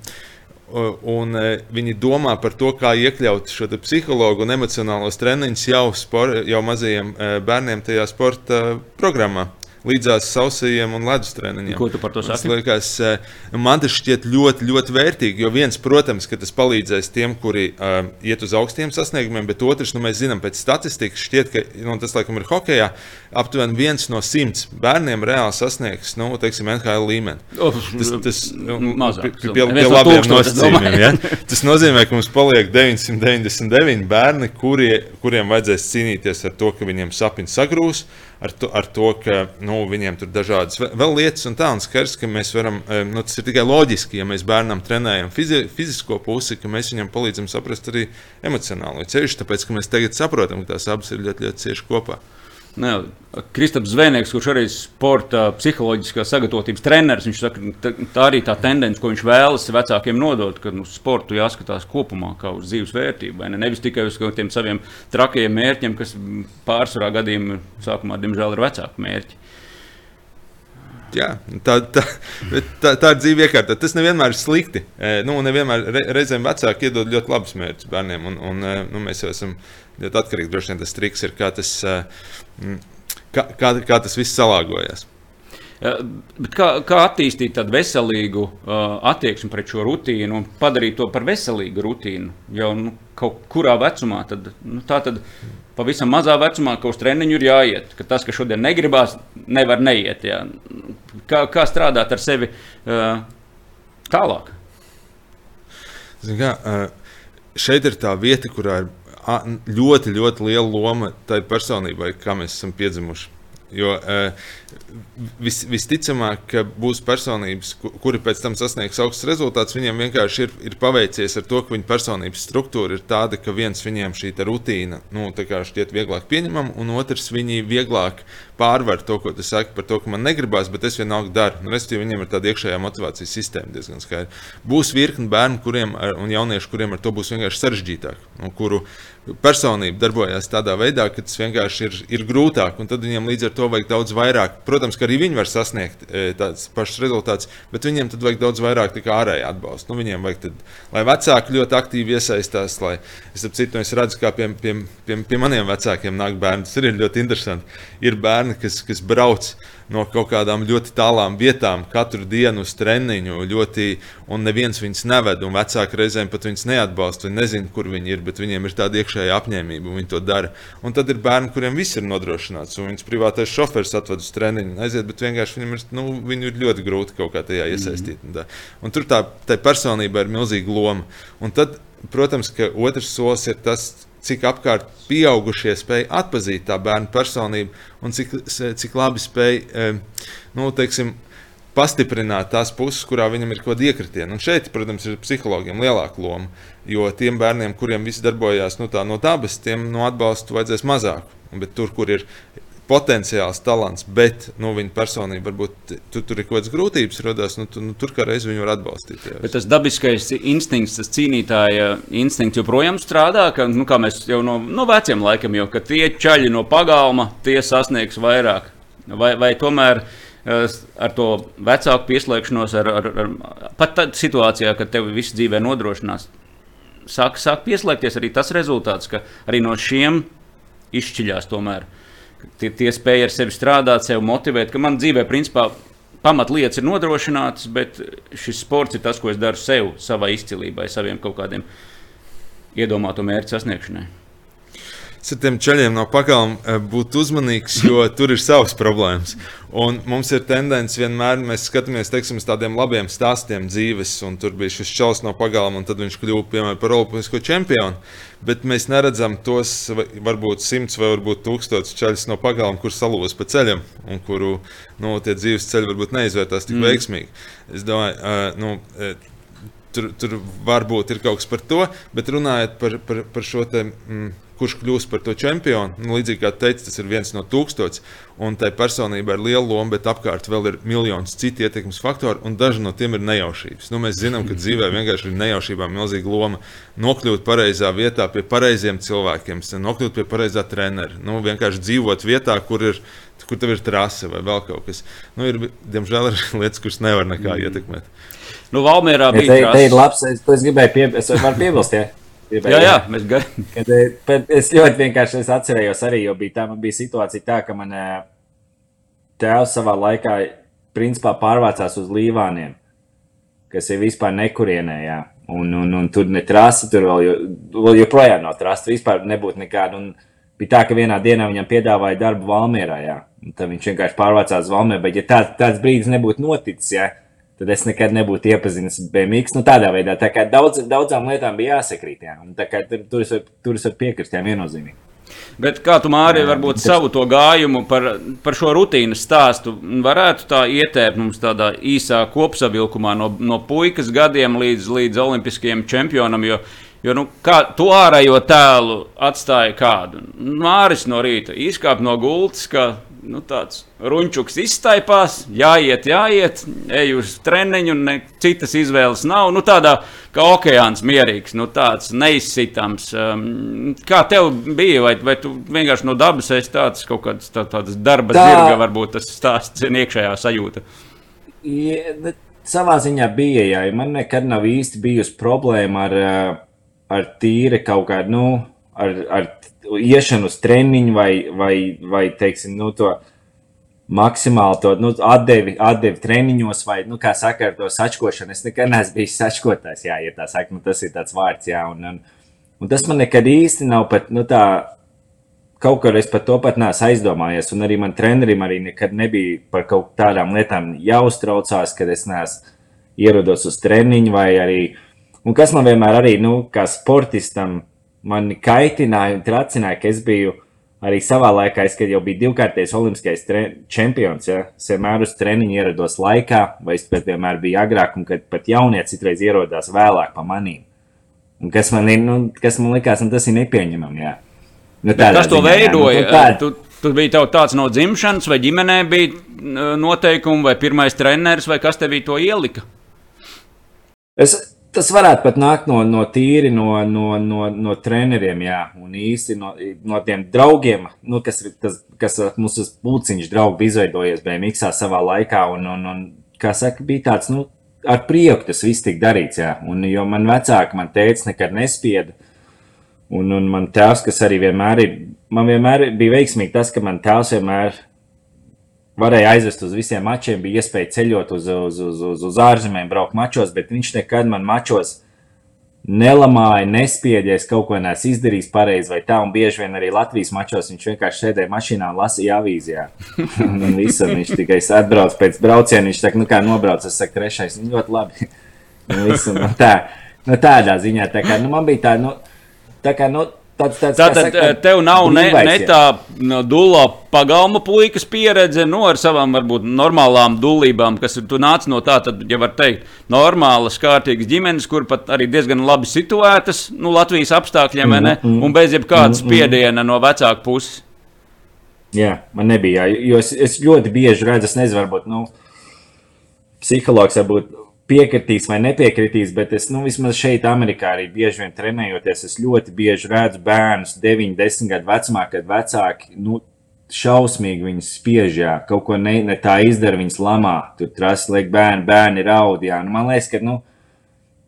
Un viņi domā par to, kā iekļaut šo psihologu un emocionālos treniņus jau, spor, jau mazajiem bērniem tajā sporta programmā līdzās sausajiem un ledus treniņiem. Ko tu par to saki? Liekas, eh, man tas šķiet ļoti, ļoti vērtīgi. Jo viens, protams, ka tas palīdzēs tiem, kuri uh, iet uz augstiem sasniegumiem, bet otrs, nu, mēs zinām pēc statistikas, šķiet, ka nu, tas, laikam, ir hokeja. Aptuveni viens no simts bērniem reāli sasniegs nu, teiksim, NHL līmeni. Tas tas nu, mazāk, pie, pie, pie labiem nosacījumiem. Ja? Tas nozīmē, ka mums paliek 999 bērni, kurie, kuriem vajadzēs cīnīties ar to, ka viņiem sapnis sagrūs ar to, ar to ka nu, viņiem tur ir dažādas vēl lietas, un tā un skaidrs, ka mēs varam, nu, tas ir tikai loģiski, ja mēs bērnam trenējam fizi, fizisko pusi, ka mēs viņam palīdzam saprast arī emocionālo ceļu, tāpēc, ka mēs tagad saprotam, ka tās abas ir ļoti, ļoti cieši kopā. Ne, Kristaps Zvēnieks, kurš arī ir sporta psiholoģiskās sagatavotības treneris, viņš saka, tā, arī tā tendence, ko viņš vēlas vecākiem nodot, ka nu, sportu jāskatās kopumā kā uz dzīves vērtību. Ne? Nevis tikai uz tiem saviem trakajiem mērķiem, kas pārsvarā gadījumā sākumā, diemžēl, ir vecāku mērķi. Jā, tā, tā, tā, tā ir dzīve iekārta. Tas nevienmēr ir slikti. Nu, nevienmēr re, reizēm vecāki iedod ļoti labus mērķus bērniem, un, un nu, mēs jau esam ļoti atkarīgi. Droši vien tas triks ir, kā tas kā, kā, kā tas viss salāgojas. Kā, kā attīstīt tādu veselīgu uh, attieksmi pret šo rutīnu un padarīt to par veselīgu rutīnu? Jau nu, kaut kurā vecumā, tad, nu, tā tad pavisam mazā vecumā, ka uz treniņu ir jāiet. Ka tas, kas šodien negribās, nevar neiet. Jā. Kā, kā strādāt ar sevi uh, tālāk? Zin kā, šeit ir tā vieta, kurā ir ļoti, ļoti liela loma tai personībai, kā mēs esam piedzimuši. Jo uh, vis, visticamāk, ka būs personības, kuri pēc tam sasniegs augstus rezultātus, viņiem vienkārši ir, ir paveicies ar to, ka viņu personības struktūra ir tāda, ka viens viņiem šī rutīna nu, šķiet vieglāk pieņemama, un otrs viņi vieglāk pārvar to, ko tu saki par to, ka man negribās, bet es vienalga daru. Nu, Respektīvi, viņiem ir tāda iekšējā motivācijas sistēma diezgan skaidra. Būs virkni bērnu kuriem, ar, un jauniešu, kuriem ar to būs vienkārši sarežģītāk, un kuru personība darbojas tādā veidā, ka tas vienkārši ir, ir grūtāk, un tad viņiem līdz ar to vajag daudz vairāk. Protams, ka arī viņi var sasniegt e, tādus pašus rezultātus, bet viņiem tad vajag daudz vairāk ārēju atbalstu. Nu, viņiem vajag, tad, lai vecāki ļoti aktīvi iesaistās, lai es, citu, es redzu, kā pie, pie, pie, pie maniem vecākiem nāk bērni. Tas ir ļoti interesanti. Ir bērni, kas, kas brauc no kaut kādām ļoti tālām vietām katru dienu uz treniņu, ļoti, un neviens viņus neved, un vecāki reizēm pat viņus neatbalsta. Viņi nezina, kur viņi ir, bet viņiem ir tāda iekšējā apņēmība, un viņi to dara. Un tad ir bērni, kuriem viss ir nodrošināts, un viņas privātais šofers atved uz treniņu, aiziet, bet vienkārši viņam ir, nu, viņu ir ļoti grūti kaut kā tajā iesaistīt. Mm -hmm. Un, un tur tā, tā personība ir milzīga loma. Un tad, protams, ka otrs solis ir tas, cik apkārt pieaugušie spēj atpazīt tā bērna personību un cik, cik labi spēj nu, teiksim, pastiprināt tās puses, kurā viņam ir kaut kāda iekritiena. Un šeit, protams, ir psihologiem lielāka loma. Jo tiem bērniem, kuriem viss darbojās nu, no dabas, tiem no atbalsta vajadzēs mazāk. Bet tur, kur ir potenciāls talants, bet nu, viņa personība varbūt tu, tur ir kaut kādas grūtības, radās, nu, tu, nu, tur kā reiz viņu var atbalstīt. Jā. Bet tas dabiskais instinkts, tas cīnītāja instinkts joprojām strādā, ka, nu, kā mēs jau no, no veciem laikiem jau, ka tie čaļi no pagalma, tie sasniegs vairāk. Vai, vai tomēr ar to vecāku pieslēgšanos, ar, ar, ar, pat tādā situācijā, kad tev viss dzīvē nodrošinās, sāk, sāk pieslēgties arī tas rezultāts, ka arī no šiem izšķiļās tomēr tie, tie spēja ar sevi strādāt, sevi motivēt, ka man dzīvē, principā, pamatlietas ir nodrošinātas, bet šis sports ir tas, ko es daru sev, savai izcilībai, saviem kaut kādiem iedomātu mērķu sasniegšanai. Ar tiem ceļiem no pakalna eh, būt uzmanīgs, jo tur ir savas problēmas. Un mums ir tendence vienmēr, mēs skatāmies teiksim, uz tādiem labiem stāstiem dzīves, un tur bija šis čels no pagalma, un tad viņš kļuva piemēram, par olimpisko čempionu. Bet mēs neredzam tos varbūt simts vai varbūt tūkstotis ceļus no pagalma, kur salūzas pa ceļam, un kuru nu, tie dzīves ceļi varbūt neizvērtās tik mm. veiksmīgi. Es domāju, uh, nu, tur, tur varbūt ir kaut kas par to, bet runājot par, par, par šo te. Mm, kurš kļūs par to čempionu. Nu, līdzīgi kā teica, tas ir viens no tūkstošiem, un tai personībai ir liela loma, bet apkārt vēl ir miljonus citu ietekmes faktoru, un daži no tiem ir nejaušības. Nu, mēs zinām, ka dzīvē vienkārši ir nejaušībām milzīga loma. Nokļūt pareizā vietā pie pareiziem cilvēkiem, nokļūt pie pareizā trenera, nu, vienkārši dzīvot vietā, kur ir. Kur tev ir trase vai vēl kaut kas? Nu, ir, diemžēl ir lietas, kuras nevar nekā mm. ietekmēt. Nu, Valmērā bija. Ja te, te ir labs, es, es gribēju pie, es piebilst. Ja? Jā, jā, mēs gaidām. Es ļoti vienkārši es atcerējos arī, bija tā, man bija situācija tā, ka man tēvs savā laikā principā pārvācās uz Līvāniem, kas ir vispār nekurienē, jā. Un, un, un tur ne trasa, tur vēl, jo, vēl joprojām nav trasa, vispār nebūtu nekāda. Un bija tā, ka vienā dienā viņam piedāvāja darbu. Un tad viņš vienkārši pārvācās uz Valmieru, bet ja tā, tāds brīdis nebūtu noticis, jā, tad es nekad nebūtu iepazinis BMX. Nu, tādā veidā, tā kā daudz, daudzām lietām bija jāsakrīt, jā, un kā tur, es, tur es varu piekrist, jā, viennozīmīgi. Bet kā tu Mārija, varbūt tas... savu to gājumu par, par šo rutīnas stāstu varētu tā ietēpt mums tādā īsā kopsavilkumā no, no puikas gadiem līdz, līdz olimpiskajam čempionam, jo, jo nu, kā tu ārējo tēlu atstāja kādu? Māris no rīta izkāp no gultas, ka nu, tāds runčuks izstaipās, jāiet, jāiet, ej uz treniņu, ne citas izvēles nav. Nu, tādā kā okeāns mierīgs, nu, tāds neizsitams. Um, kā tev bija, vai, vai tu vienkārši no dabas esi tāds kaut kāds tā, tāds darba Tā... zirga, varbūt tas stāsts ir iekšējā sajūta? Ja, savā ziņā bija, jā, man nekad nav īsti bijusi problēma ar, ar tīri kaut kādu, nu, ar, ar iešanu uz treniņu vai, vai, vai teiksim, nu, to maksimāli to nu, atdevi, atdevi treniņos, vai, nu, kā saka, ar to sačkošanu. Es nekad neesmu bijis sačkotājs, jā, ja tā saka, nu, tas ir tāds vārds, jā, un, un, un tas man nekad īsti nav pat, nu, tā, kaut kur es par to pat neesmu aizdomājies, un arī man trenerim arī nekad nebija par kaut tādām lietām jāuztraucās, kad es neesmu ierados uz treniņu vai arī, un kas man vienmēr arī, nu, kā sportistam, mani kaitināja un tracināja, ka es biju arī savā laikā, es, kad jau biju divkārtais olimpiskais čempions, ja, es vienmēr uz treniņu ierados laikā, vai es pat vienmēr biju agrāk, un kad pat jaunie citreiz ierodās vēlāk pa manīm. Un kas man, ir, nu, kas man likās, nu, tas ir nepieņemami. Jā. Nu, kas to ziņā, veidoja? Nu, tā... tu, tu biji tāds no dzimšanas, vai ģimenē bija noteikumi, vai pirmais treneris, vai kas tev to ielika? Es, Tas varētu pat nākt no, no tīri no, no, no, no treneriem, jā, un īsti no, no tiem draugiem, nu, kas, tas, kas mums tas pulciņš draugi izveidojies BMX savā laikā, un, un, un kā saka, bija tāds, nu, ar prieku tas viss tika darīts, jā, un jo man vecāki, man teica, nekad nespieda, un, un man tēvs, kas arī vienmēr ir, man vienmēr bija veiksmīgi tas, ka man tēvs vienmēr varēja aizvest uz visiem mačiem, bija iespēja ceļot uz, uz, uz, uz, uz ārzemēm, braukt mačos, bet viņš nekad man mačos nelamāja, nespiedies, kaut ko nesu izdarījis pareizi vai tā. Un bieži vien arī Latvijas mačos viņš vienkārši sēdēja mašīnā un lasīja avīzijā. un visam viņš tikai atbrauc pēc brauciena. Viņš saka, nu kā nobrauc, es saku, trešais, nu ļoti labi. visu, nu, tā, nu, tādā ziņā, tā kā nu, man bija tā, nu, tā kā, nu, Tāds, tāds, Tātad saka, tev nav ne, ne tā no, dulā pagalma puikas pieredze, no nu, ar savām varbūt normālām dulībām, kas tu nāc no tā, tad, ja var teikt, normālas, kārtīgas ģimenes, kur pat arī diezgan labi situētas, nu, Latvijas apstākļiem, mm, mm, un bez jebkādas mm, spiediena no vecāku puses. Jā, man nebija, jo es, es ļoti bieži redzu, es nezinu, varbūt, nu, psihologs varbūt piekritīs vai nepiekritīs, bet es nu, vismaz šeit, Amerikā, arī bieži vien trenējoties, es ļoti bieži redzu bērnus, 9, 10 gadu vecumā, kad vecāki nu, šausmīgi viņus spiež, jā, kaut ko ne, ne tā izdara, viņas lamā. Tur trasi liek bērni, bērni raud. Jā. Nu, man liekas, ka nu,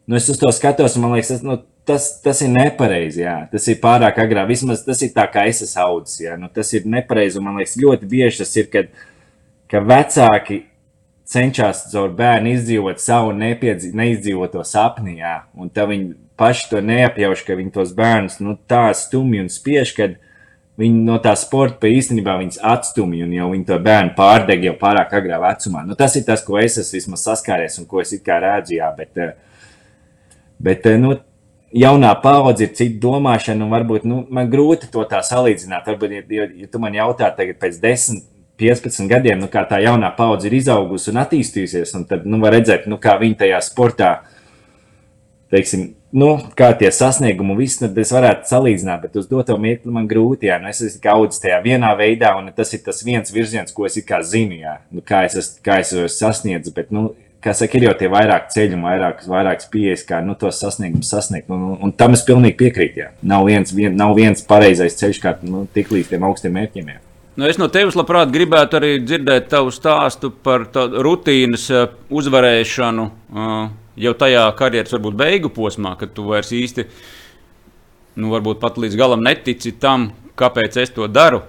nu, es uz to skatos, un man liekas, tas, nu, tas, tas ir nepareizi. Jā. Tas ir pārāk agrā. Vismaz tas ir tā, kā es esmu audzis. Nu, tas ir nepareizi, un man liekas, ļoti bieži tas ir, kad, ka vecāki cenšas caur bērnu izdzīvot savu neizdzīvoto sapni, jā, un tā viņi paši to neapjauš, ka viņi tos bērnus nu, tā stumj un spiež, kad viņi no tā sporta īstenībā viņas atstumj, un jau viņi to bērnu pārdeg jau pārāk agrā vecumā. Nu, tas ir tas, ko es esmu vismaz saskāries un ko es it kā redzu, jā, bet, bet nu, jaunā paudze ir cita domāšana, un varbūt nu, man grūti to tā salīdzināt. Varbūt, ja, ja tu man jautā tagad pēc desmit, 15 gadiem, nu, kā tā jaunā paudze ir izaugusi un attīstījusies, un tad nu, var redzēt, nu, kā viņi tajā sportā, teiksim, nu, kā tie sasniegumi, viss, tad es varētu salīdzināt, bet uz doto mirkli man grūti, jā, nu, es esmu audzis tajā vienā veidā, un tas ir tas viens virziens, ko es kā zinu, jā, nu, kā es esmu, kā es esmu sasniedzis, bet, nu, kā saka, ir jau tie vairāk ceļi, vairākas, vairākas pieejas, kā nu, tos sasniegumus sasniegt. Un, un, un tam es pilnīgi piekrītu. Jā. Nav viens, vien, nav viens pareizais ceļš, kā nu, tik līdz tiem augstiem mērķiem. Jā. Nu, es no tevis labprāt gribētu arī dzirdēt tavu stāstu par rutīnas eh, uzvarēšanu eh, jau tajā karjeras, varbūt beigu posmā, kad tu vairs īsti, nu, varbūt pat līdz galam netici tam, kāpēc es to daru.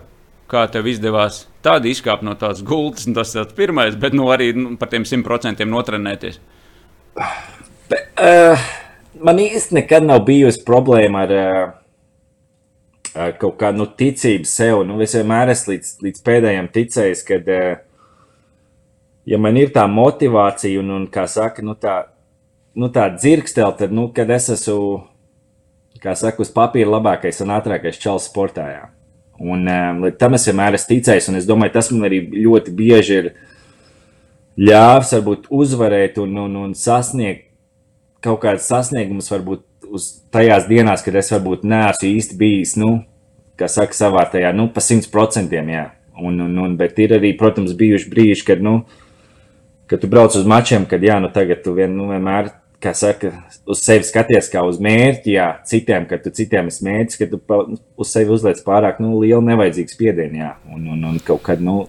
Kā tev izdevās tādu izkāpt no tās gultas, tas ir pirmais, bet nu, arī nu, par tiem simt procentiem notrenēties. Be, uh, man īsti nekad nav bijusi problēma ar, uh, kaut kādu nu, ticību sev. Nu, es vienmēr esmu līdz, līdz pēdējiem ticējis, ka, uh, ja man ir tā motivācija un, un kā saka, nu, tā, nu, tā dzirkstele, tad, nu, kad es esmu, kā saka, uz papīra labākais un ātrākais čels sportā. Jā. Un, um, tam es vienmēr esmu ticējis, un es domāju, tas man arī ļoti bieži ir ļāvis varbūt uzvarēt un, un, un sasniegt kaut kādas sasniegumus, varbūt uz tajās dienās, kad es varbūt neesmu īsti bijis, nu, kā saka, savā tajā, nu, pa simt procentiem, jā. Un, un, un, bet ir arī, protams, bijuši brīži, kad, nu, kad tu brauc uz mačiem, kad, jā, nu, tagad tu vien, nu, vienmēr kā saka, uz sevi skaties kā uz mērķi, jā, citiem, kad tu citiem esi mērķis, ka tu uz sevi uzliec pārāk nu, lielu nevajadzīgu spiedienu, jā, un, un, un kaut kad, nu,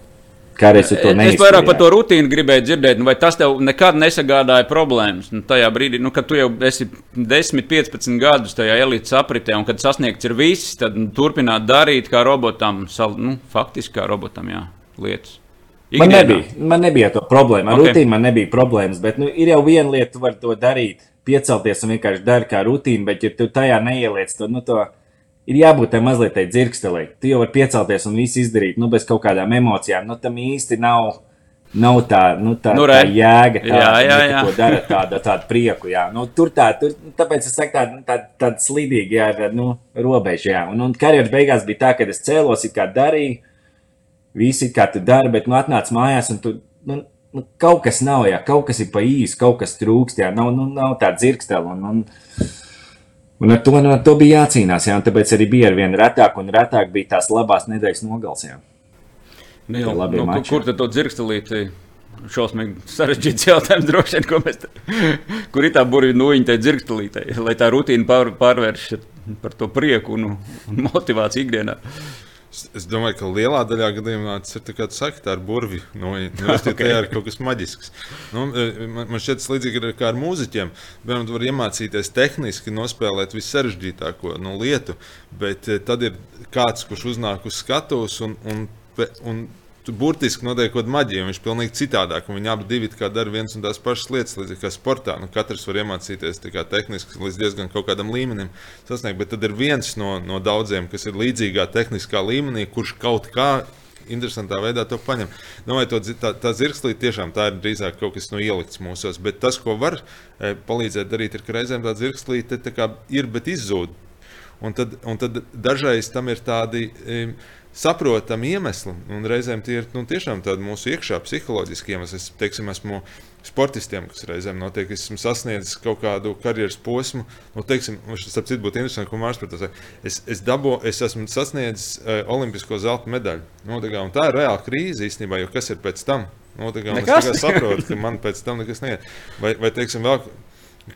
kādreiz to neizdarīji. Es vairāk par to rutīnu gribēju dzirdēt, nu, vai tas tev nekad nesagādāja problēmas. Nu, tajā brīdī, nu, kad tu jau esi 10, 15 gadus tajā elites apritē, un kad sasniegts ir viss, tad nu, turpināt darīt kā robotam, nu, faktiski kā robotam, jā, lietas. Ikdienā. Man nebija, man nebija to problēma. Ar okay. rutīnu man nebija problēmas, bet nu, ir jau viena lieta, tu vari to darīt, piecelties un vienkārši dari kā rutīnu, bet ja tu tajā neieliec to, nu, to ir jābūt tam mazliet tai dzirkstelē. Tu jau vari piecelties un visu izdarīt, nu, bez kaut kādām emocijām. Nu, tam īsti nav. Nav tā, nu, tā, nu, tā jēga, tā, jā, jā, jā. Nu, ko dara tāda, tāda prieku. Jā. Nu, tur tā, tur, tāpēc es saku, tāda tā, tā slīdīga, jā, nu, robeža. Jā. Un, un karjeras beigās bija tā, ka es cēlos, kā darīju, visi kā tu dari, bet nu atnāc mājās un tu, nu, nu, kaut kas nav, jā, kaut kas ir pa īsu, kaut kas trūkst, jā, nav, nu, nav tā dzirkstela. Un, un, un ar to, nu, ar to bija jācīnās, jā, un tāpēc arī bija ar vien retāk un retāk bija tās labās nedēļas nogals, jā. Nu, jau, nu, mači, kur tad to dzirkstelīti? Šausmīgi sarežģīts jautājums, droši vien, ko mēs te, kur ir tā burbuļu nūjiņa, tai dzirkstelītei, lai tā rutīna pār, pārvērš par to prieku un, un motivāciju ikdienā. Es domāju, ka lielā daļā gadījumā tas ir kā saka, tā ir burvi. No, no, okay. Tā ir kaut kas maģisks. Nu, e, man, man šķiet, tas līdzīgi ir kā ar mūziķiem. Piemēram, tu vari iemācīties tehniski nospēlēt vissarežģītāko no lietu, bet e, tad ir kāds, kurš uznāk uz skatuves un, un, un burtiski notiek kaut kāda maģija. Viņš ir pilnīgi citādāk. Viņi abi dara vienas un tās pašas lietas, līdzīgi kā sportā. Nu, katrs var iemācīties tehniski līdz diezgan kādam līmenim sasniegt. Bet tad ir viens no, no daudziem, kas ir līdzīgā tehniskā līmenī, kurš kaut kā interesantā veidā to paņem. Domāju, to, tā, tā zirgslīte tiešām tā ir drīzāk kaut kas no ielikts mūsos. Bet tas, ko var e, palīdzēt darīt, ir, ka reizēm tā zirgslīte ir, bet izzūd. Un tad, un tad dažreiz tam ir tādi. E, saprotami iemesli. Un reizēm tie ir nu, tiešām tādi mūsu iekšā psiholoģiski iemesli. Es teiksim, esmu sportistiem, kas reizēm notiek, es esmu sasniedzis kaut kādu karjeras posmu. Nu, teiksim, tas būtu interesanti, ko Mārcis saka. Es, es, dabo, es esmu sasniedzis uh, olimpisko zelta medaļu. Nu, tā, kā, tā ir reāla krīze īstenībā, jo kas ir pēc tam? Nu, kā, es saprotu, ka man pēc tam nekas neiet. Vai, vai teiksim, vēl,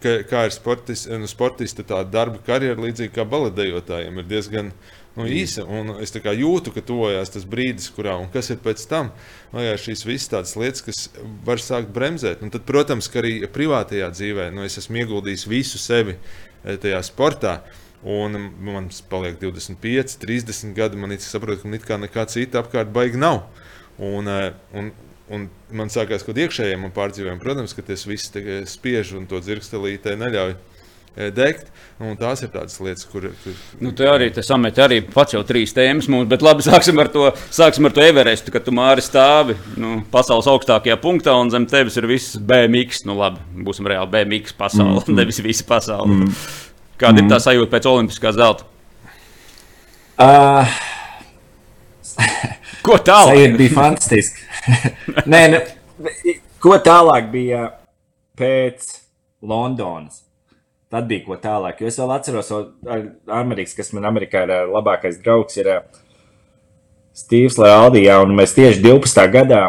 ka, kā ir sportis, nu, sportista tā darba karjera, līdzīgi kā baletējotājiem, ir diezgan uh, nu, īsa. Es jūtu, ka tuvojas tas brīdis, kurā un kas ir pēc tam. Vai šīs visas tādas lietas, kas var sākt bremzēt. Un tad, protams, ka arī privātajā dzīvē nu, es esmu ieguldījis visu sevi eh, tajā sportā. Un man paliek 25, 30 gadi. Man ir saprotams, ka nekā, nekā cita apkārt baigi nav. Un, eh, un, un man sākās kaut kāda iekšējā pārdzīvojuma. Protams, ka tas viss spiež un to dzirkstelītē neļauj degt. Tās ir tādas lietas, kur. kur... Nu, tā arī tas samet arī pats jau trīs tēmas mums, bet labi, sāksim ar to, sāksim ar to Everestu, kad tu māri stāvi nu, pasaules augstākajā punktā un zem tevis ir viss BMX. Nu, labi, būsim reāli BMX pasaule, mm -hmm. nevis visa pasaule. Mm -hmm. Kāda mm ir tā sajūta pēc olimpiskā zelta? Uh, Ko tālāk? Sajūta bija fantastiski. Nē, ne, ko tālāk bija pēc Londonas? Tad bija ko tālāk. Jo es vēl atceros, ka Amerikas, kas man Amerikā ir labākais draugs, ir Steve's Lealdijā, un mēs tieši 12. gadā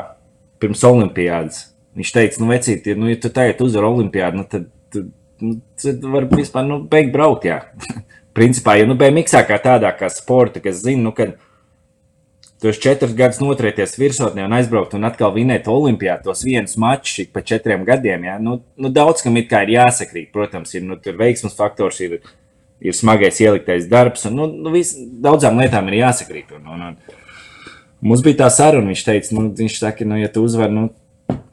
pirms Olimpijādas. Viņš teica, nu, vecīt, nu, ja tu tagad uzvar Olimpijādu, nu, tad, tad, nu, tad var vispār, nu, beigt braukt. Principā, ja, nu, BMX kā tādā, kā sporta, kas zina, nu, kad, Esi četrus gadus noturēties virsotnē un aizbraukt un atkal vinēt Olimpijā tos vienus mačus pēc četriem gadiem. Ja? Nu, nu, daudz kam ir jāsakrīt. Protams, ir nu, veiksmes faktors, ir, ir smagais ieliktais darbs, un nu, nu, vis, daudzām lietām ir jāsakrīt. Un, un, un, mums bija tā saruna, viņš teica, nu, viņš saka, nu, ja tu uzvari, nu,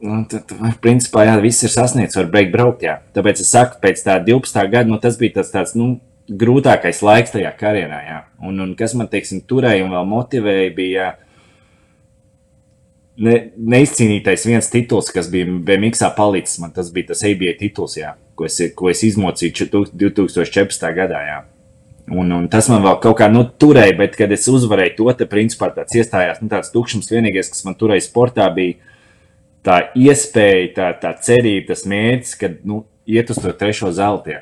nu, tad, principā, jā, viss ir sasniegts, var beigt braukt. Jā. Tāpēc es saku, pēc tā 12. gada, nu, tas bija tas tāds, nu, grūtākais laiks tajā karjerā. Jā. Un, un kas man teiksim, turēja un vēl motivēja, bija ne, neizcīnītais viens tituls, kas bija BMX palicis. Man tas bija tas ABA tituls, jā, ko, es, ko es izmocīju 2014. gadā. Jā. Un, un tas man vēl kaut kā nu, turēja, bet, kad es uzvarēju to, tad principā tāds iestājās nu, tāds tukšums. Vienīgais, kas man turēja sportā, bija tā iespēja, tā, tā cerība, tas mērķis, kad nu, iet uz to trešo zeltu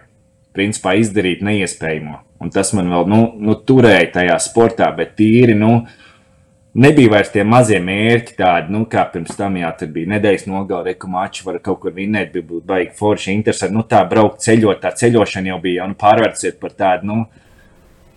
principā izdarīt neiespējamo. Un tas man vēl nu, nu, turēja tajā sportā, bet tīri. Nu, Nebija vairs tie mazie mērķi, tādi, nu, kā pirms tam, jā, tur bija nedēļas nogalē, reku maču, var kaut kur vinēt, bija būt baigi forši, interesanti. Nu, tā braukt ceļot, tā ceļošana jau bija, un pārvērsiet par tādu, nu,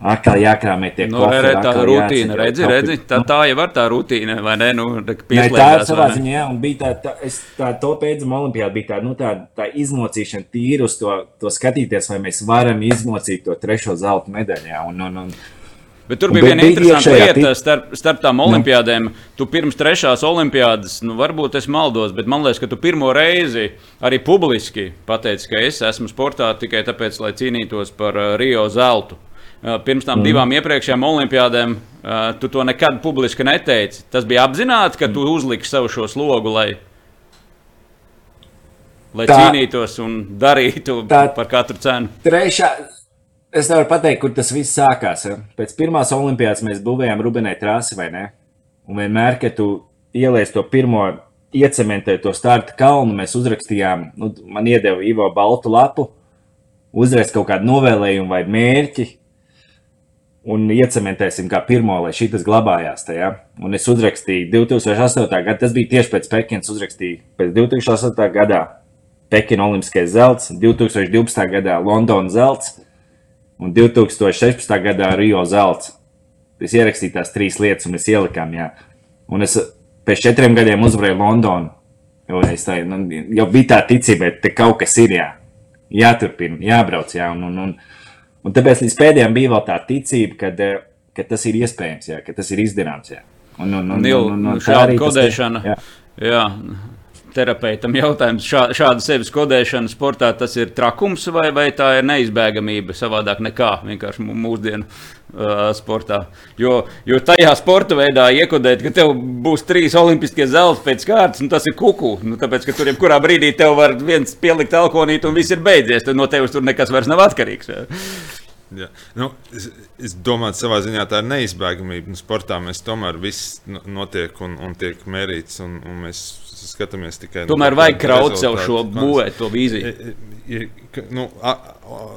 Atkal jākrāmē tie nu, koferi, re, tā rutīna, redzi, redzi, tā, tā jau var tā rutīna, vai ne? Nu, ne tā ir savā ziņā, jā, un bija tā, tā, es, tā to pēdējā olimpiāda bija tā, nu, tā, tā izmocīšana tīri uz to, to skatīties, vai mēs varam izmocīt to trešo zelta medaļu, un, un, un, Bet tur bija viena interesanta lieta starp, starp tām olimpiādēm. Tu pirms trešās olimpiādas, nu, varbūt es maldos, bet man liekas, ka tu pirmo reizi arī publiski pateici, ka es esmu sportā tikai tāpēc, lai cīnītos par Rio zeltu. Eh, pirms tam mm. divām iepriekšējām olimpiādēm, eh, tu to nekad publiski neteici. Tas bija apzināti, ka tu uzliksi sev šo slogu, lai, lai tā, cīnītos un darītu tā, par katru cenu. Trešā, es nevaru pateikt, kur tas viss sākās. Ja? Pēc pirmās olimpiādas mēs būvējām Rubenē trasi, vai ne? Un vienmēr, kad tu ieliec to pirmo iecementēt to starta kalnu, mēs uzrakstījām, nu, man iedeva Ivo baltu lapu, uzrakst kaut kādu novēlējumu vai mērķi, un iecementēsim kā pirmo, lai šis glabājās. Tajā. Un es uzrakstīju 2008. gadā, tas bija tieši pēc Pekinas, uzrakstīju pēc 2008. gadā Pekina Olimpiskais zelts, 2012. gadā Londonas zelts un 2016. gadā Rio zelts. Es ierakstīju tās trīs lietas, un mēs ielikām, jā. Un es pēc četriem gadiem uzvarēju Londonu. Jo, tā, nu, jau bija tā ticība, ka kaut kas ir jā. jāturpina, jābrauc. Jā, un, un, un, Un tāpēc līdz pēdējiem bija vēl tā ticība, ka, eh, ka tas ir iespējams, jā, ka tas ir izdarāms. Jā. Un, un, un, Nil, un, un, un šāda kodēšana. Tas, jā. jā. Terapeitam jautājums, šā, šāda sevis kodēšana sportā, tas ir trakums vai, vai tā ir neizbēgamība savādāk nekā vienkārši mūsdienu uh, sportā. Jo, jo tajā sporta veidā iekodēt, ka tev būs trīs olimpiskie zelta pēc kārtas, nu, tas ir kuku. Nu, tāpēc, ka tur jebkurā brīdī tev var viens pielikt alkoholītu un viss ir beidzies. Tad no tevis tur nekas vairs nav atkarīgs. Jā. Nu, es, domāju, savā ziņā tā ir neizbēgamība. Nu, sportā mēs tomēr viss notiek un, un tiek mērīts, un, un mēs skatāmies tikai. Tomēr vajag kraut sev šo būvēt, to vīziju. Nu, a,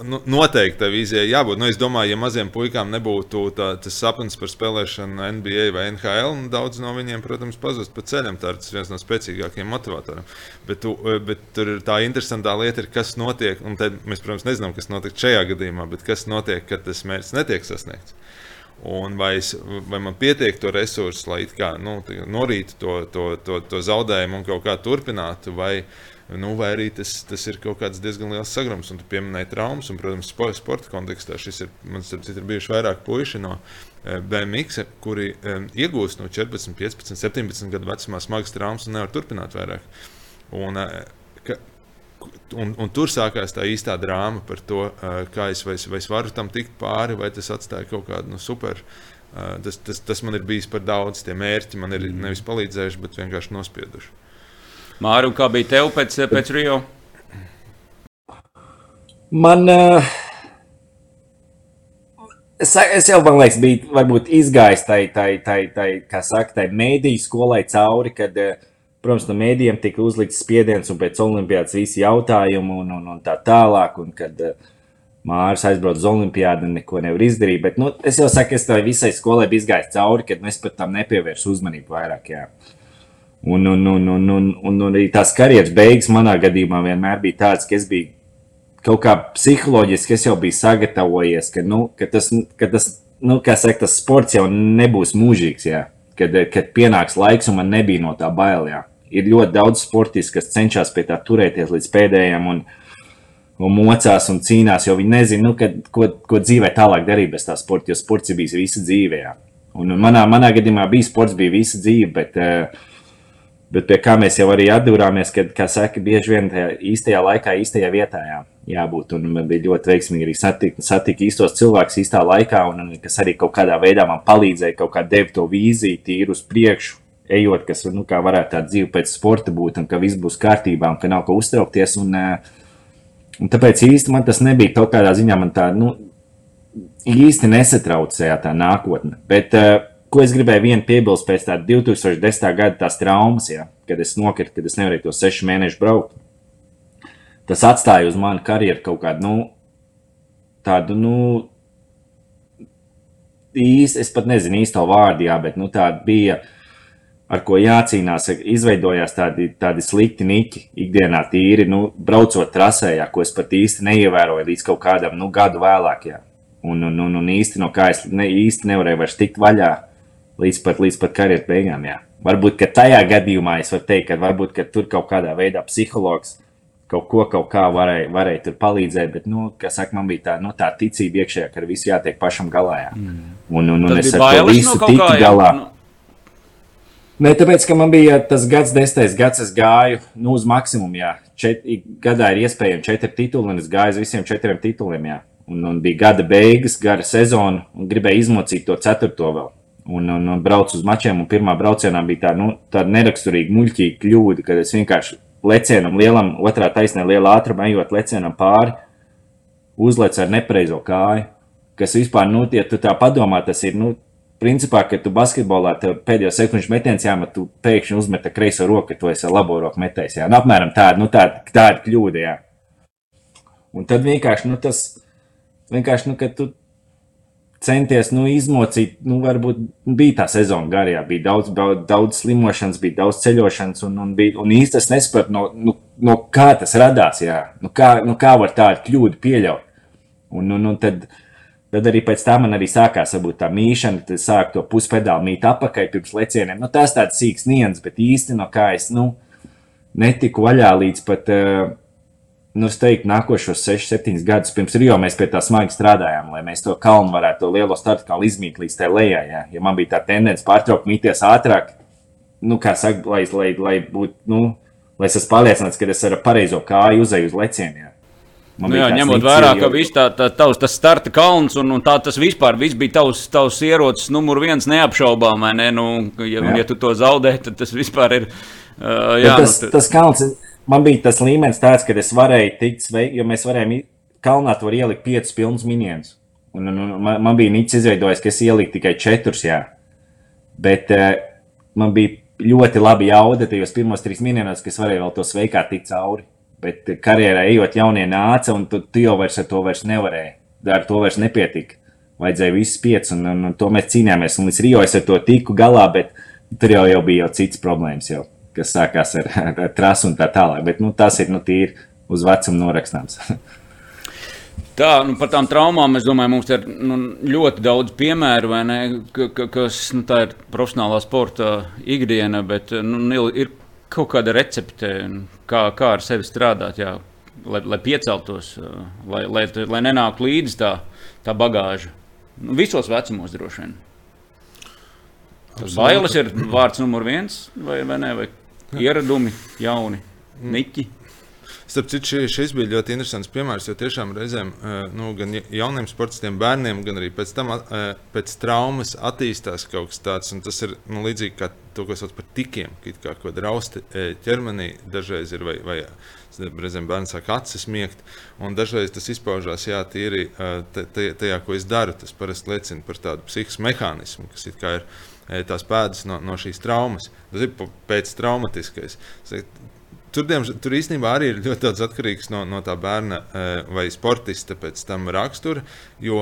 nu, noteikti tā vīzija jābūt. Nu, es domāju, ja maziem puikām nebūtu tā, tas sapnis par spēlēšanu NBA vai NHL, nu, daudz no viņiem, protams, pazust pa ceļam. Tā ir viens no spēcīgākajiem motivatoriem. Bet, tu, bet tur ir tā interesantā lieta, ir, kas notiek. Mēs, protams, nezinām, kas notiek šajā gadījumā, bet kas notiek, kad tas mērķis netiek sasniegts. Un vai, es, vai man pietiek to resursu, lai kā, nu, norītu to, to, to, to zaudējumu un kaut kā turpinātu, vai, nu, vai arī tas, tas ir kaut kāds diezgan liels sagrums. Un tu pieminēji traumas, un, protams, sporta kontekstā šis ir, man ir bijuši vairāk puiši no eh, BMX, kuri um, iegūst no 14, 15, 17 gadu vecumā smagas traumas un nevar turpināt vairāk. Un, ka, un, un tur sākās tā īstā drāma par to, kā es, vai, vai es varu tam tikt pāri, vai tas atstāja kaut kādu nu, super. Tas, tas, tas man ir bijis par daudz. Tie mērķi man ir nevis palīdzējuši, bet vienkārši nospieduši. Māri, kā bija tev pēc, pēc Rio? Man. Es, es jau, man liekas, biju varbūt izgājis tai, tai, tai, tai kā saka, tai mēdīju skolai cauri, kad uh, Protams, no mēdījiem tika uzlikts spiediens, un pēc olimpiādas visi jautājumi un, un, un tā tālāk. Un kad uh, Mārcis aizbrauca uz olimpiādu, neko nevar izdarīt. Bet nu, es jau saku, es tam visai skolai biju izgājis cauri, kad es pat tam nepievērsu uzmanību vairāk. Jā. Un, un, un, un, un, un, un arī tās karjeras beigas manā gadījumā vienmēr bija tādas, ka es biju kaut kā psiholoģiski, jau biju sagatavojies, ka, nu, ka tas, ka tas, nu, saka, tas sports jau nebūs mūžīgs. Jā. Kad, kad pienāks laiks, un man nebija no tā bailēm ir ļoti daudz sportistu, kas cenšas pie tā turēties līdz pēdējiem un, un mocās un cīnās, jo viņi nezina, nu, kad, ko, ko dzīvē tālāk darīt bez tā sporta, jo sports ir bijis visa dzīve. Jā. Un manā, manā gadījumā bija sports, bija visa dzīve, bet, eh, bet pie kā mēs jau arī atdūrāmies, kad, kā saka, bieži vien tajā īstajā laikā, īstajā vietā jā, jābūt. Un man bija ļoti veiksmīgi arī satikt, satikt īstos cilvēkus īstā laikā, un, un kas arī kaut kādā veidā man palīdzēja, kaut kā deva to vīziju tīru uz priekšu ejot, kas nu, varētu tāda dzīve pēc sporta būt, un ka viss būs kārtībā, un ka nav ko uztraukties. Un, eh, un tāpēc īsti man tas nebija kaut kādā ziņā, man tā nu, īsti nesatraucēja tā nākotne. Bet, uh, ko es gribēju vienu piebilst pēc tā 2010. gada tās traumas, ja, kad es nokritu, kad es nevarēju to sešu mēnešu braukt. Tas atstāja uz mani karjeru kaut kādu, nu, tādu, nu, īsti, es pat nezinu īsto vārdu, jā, bet, nu, tāda bija ar ko jācīnās, izveidojās tādi, tādi slikti niķi ikdienā, tīri nu, braucot trasē, jā, ko es pat īsti neievēroju līdz kaut kādam nu, gadu vēlāk. Jā. Un, un, un, un īsti no kā es ne, īsti nevarēju vairs tikt vaļā līdz pat, līdz pat karjeras beigām. Jā. Varbūt tajā gadījumā es varu teikt, ka varbūt ka tur kaut kādā veidā psihologs kaut ko kaut kā varēja, varēja tur palīdzēt, bet, nu, kā saka, man bija tā, nu, tā ticība iekšējā, ka ar visu jātiek pašam galā. Jā. Mm. Un, un, un Tad es ar to visu no tiku kā, jā, galā. nu, Nē, tāpēc, ka man bija tas gads, desmitais gads, es gāju nu, uz maksimumu. Jā. Čet, gadā ir iespējami četri tituli, un es gāju uz visiem četriem tituliem. Jā. Un, un bija gada beigas, gara sezona, un gribēju izmocīt to ceturto vēl. Un, un, un braucu uz mačiem, un pirmā braucienā bija tā, nu, tāda neraksturīga, muļķīga kļūda, kad es vienkārši lecienam, lielam, otrā taisnē, lielā ātrumā, ejot lecienam pāri, uzlecu ar nepareizo kāju. Kas vispār, nu, ja tu tā padomā, tas ir, nu, principā, kad tu basketbolā pēdējo sekundžu metienā jāmet, tu pēkšņi uzmet kreiso roku, ka tu esi labo roku metējis. Jā, nu, apmēram tāda, nu, tāda, tāda kļūda. Jā. Un tad vienkārši, nu, tas, vienkārši, nu, kad tu centies, nu, izmocīt, nu, varbūt bija tā sezona garajā, bija daudz, daudz, slimošanas, bija daudz ceļošanas, un, un, bija, un īsti es nesapratu, no, nu, no kā tas radās, jā, nu, kā, nu, kā var tādu kļūdu pieļaut. Un, un, un tad, Tad arī pēc tam man arī sākās varbūt, tā mīšana, tad sāk to puspedāli mīt apakaļ pirms lecieniem. Nu, tas tāds sīks nians, bet īsti no kā es nu, netiku vaļā līdz pat, uh, nu, es teiktu, nākošos 6, 7 gadus pirms Rio mēs pie tā smagi strādājām, lai mēs to kalnu varētu, to lielo startu kalnu izmīt līdz tai lejai. Ja, ja man bija tā tendence pārtraukt mīties ātrāk, nu, kā saka, lai, lai, lai būtu, nu, lai es esmu pārliecināts, ka es ar pareizo kāju uzēju uz lecieniem. Man nu, jā, ņemot vērā, ka viss tā, tā, tavs, tas starta kalns un, un tā tas vispār viss bija tavs, tavs ierocis numur viens neapšaubām. Ne? Nu, ja, jā. ja tu to zaudē, tad tas vispār ir. Uh, jā, tas, nu, tas kalns, man bija tas līmenis tāds, ka es varēju tikt jo mēs varējām kalnā tur ielikt piecus pilnus minienus. Un, un, un man, man bija nīcis izveidojis, ka es ieliku tikai četrus, jā. Bet uh, man bija ļoti labi jauda tajos pirmos trīs minienos, kas varēja vēl to sveikā tikt cauri. Bet karjerā ejot, jaunie nāca, un tu, tu jau vairs ar to vairs nevarēji. Ar to vairs nepietika. Vajadzēja visus piecus, un, un, un to mēs cīnījāmies. Un līdz Rio es ar to tiku galā, bet tur jau, jau bija jau cits problēmas, jau, kas sākās ar, ar, ar trasu un tā tālāk. Bet nu, tas ir nu, tīri uz vecumu norakstāms. Tā, nu, par tām traumām es domāju, mums ir nu, ļoti daudz piemēru, ne, ka, ka, kas nu, ir profesionālā sporta ikdiena, bet nu, ir kaut kāda recepte, kā, kā ar sevi strādāt, jā, lai, lai pieceltos, lai, lai, lai nenāktu līdzi tā, tā bagāža. Nu, visos vecumos droši vien. Tas bailes ir vārds numur viens, vai, vai ne? Vai ieradumi, jauni, niķi. Starp citu, šis bija ļoti interesants piemērs, jo tiešām reizēm nu, gan jauniem sportistiem, bērniem, gan arī pēc tam pēc traumas attīstās kaut kas tāds. Tas ir nu, līdzīgi kā to, ko sauc par tikiem, kā kaut kāda rausta ķermenī dažreiz ir vai, vai reizēm bērns sāk acis miegt. Un dažreiz tas izpaužās jā, tīri tajā, ko es daru. Tas parasti liecina par tādu psihisku mehānismu, kas ir tās pēdas no, no šīs traumas. Tas ir pēctraumatiskais. Tur, diemžēl, tur īstenībā arī ir ļoti daudz atkarīgs no, no tā bērna vai sportista pēc tam rakstura jo,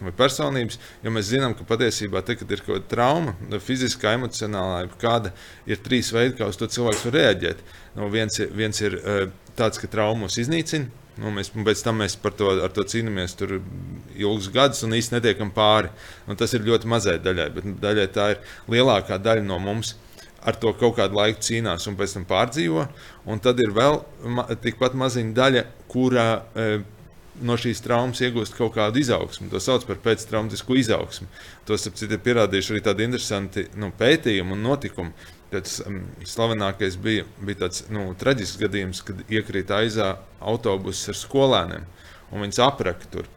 vai personības. Jo mēs zinām, ka patiesībā, te, kad ir kaut kāda trauma, fiziskā, emocionālā, kāda ir trīs veidi, kā uz to cilvēks var reaģēt. No, viens, viens ir tāds, ka traumas iznīcina. Nu, mēs pēc tam mēs par to, to cīnāmies ilgus gadus un īstenībā netiekam pāri. Un tas ir ļoti mazai daļai, bet daļai tā ir lielākā daļa no mums ar to kaut kādu laiku cīnās un pēc tam pārdzīvo. Un tad ir vēl ma tikpat maziņa daļa, kurā e, no šīs traumas iegūst kaut kādu izaugsmu. To sauc par pēctraumatisku izaugsmu. Tos ir pierādījuši arī tādi interesanti nu, pētījumi un notikumi. Tas um, slavenākais bija, bija tāds nu, traģisks gadījums, kad iekrita aizā autobuss ar skolēniem un viņus apraka tur.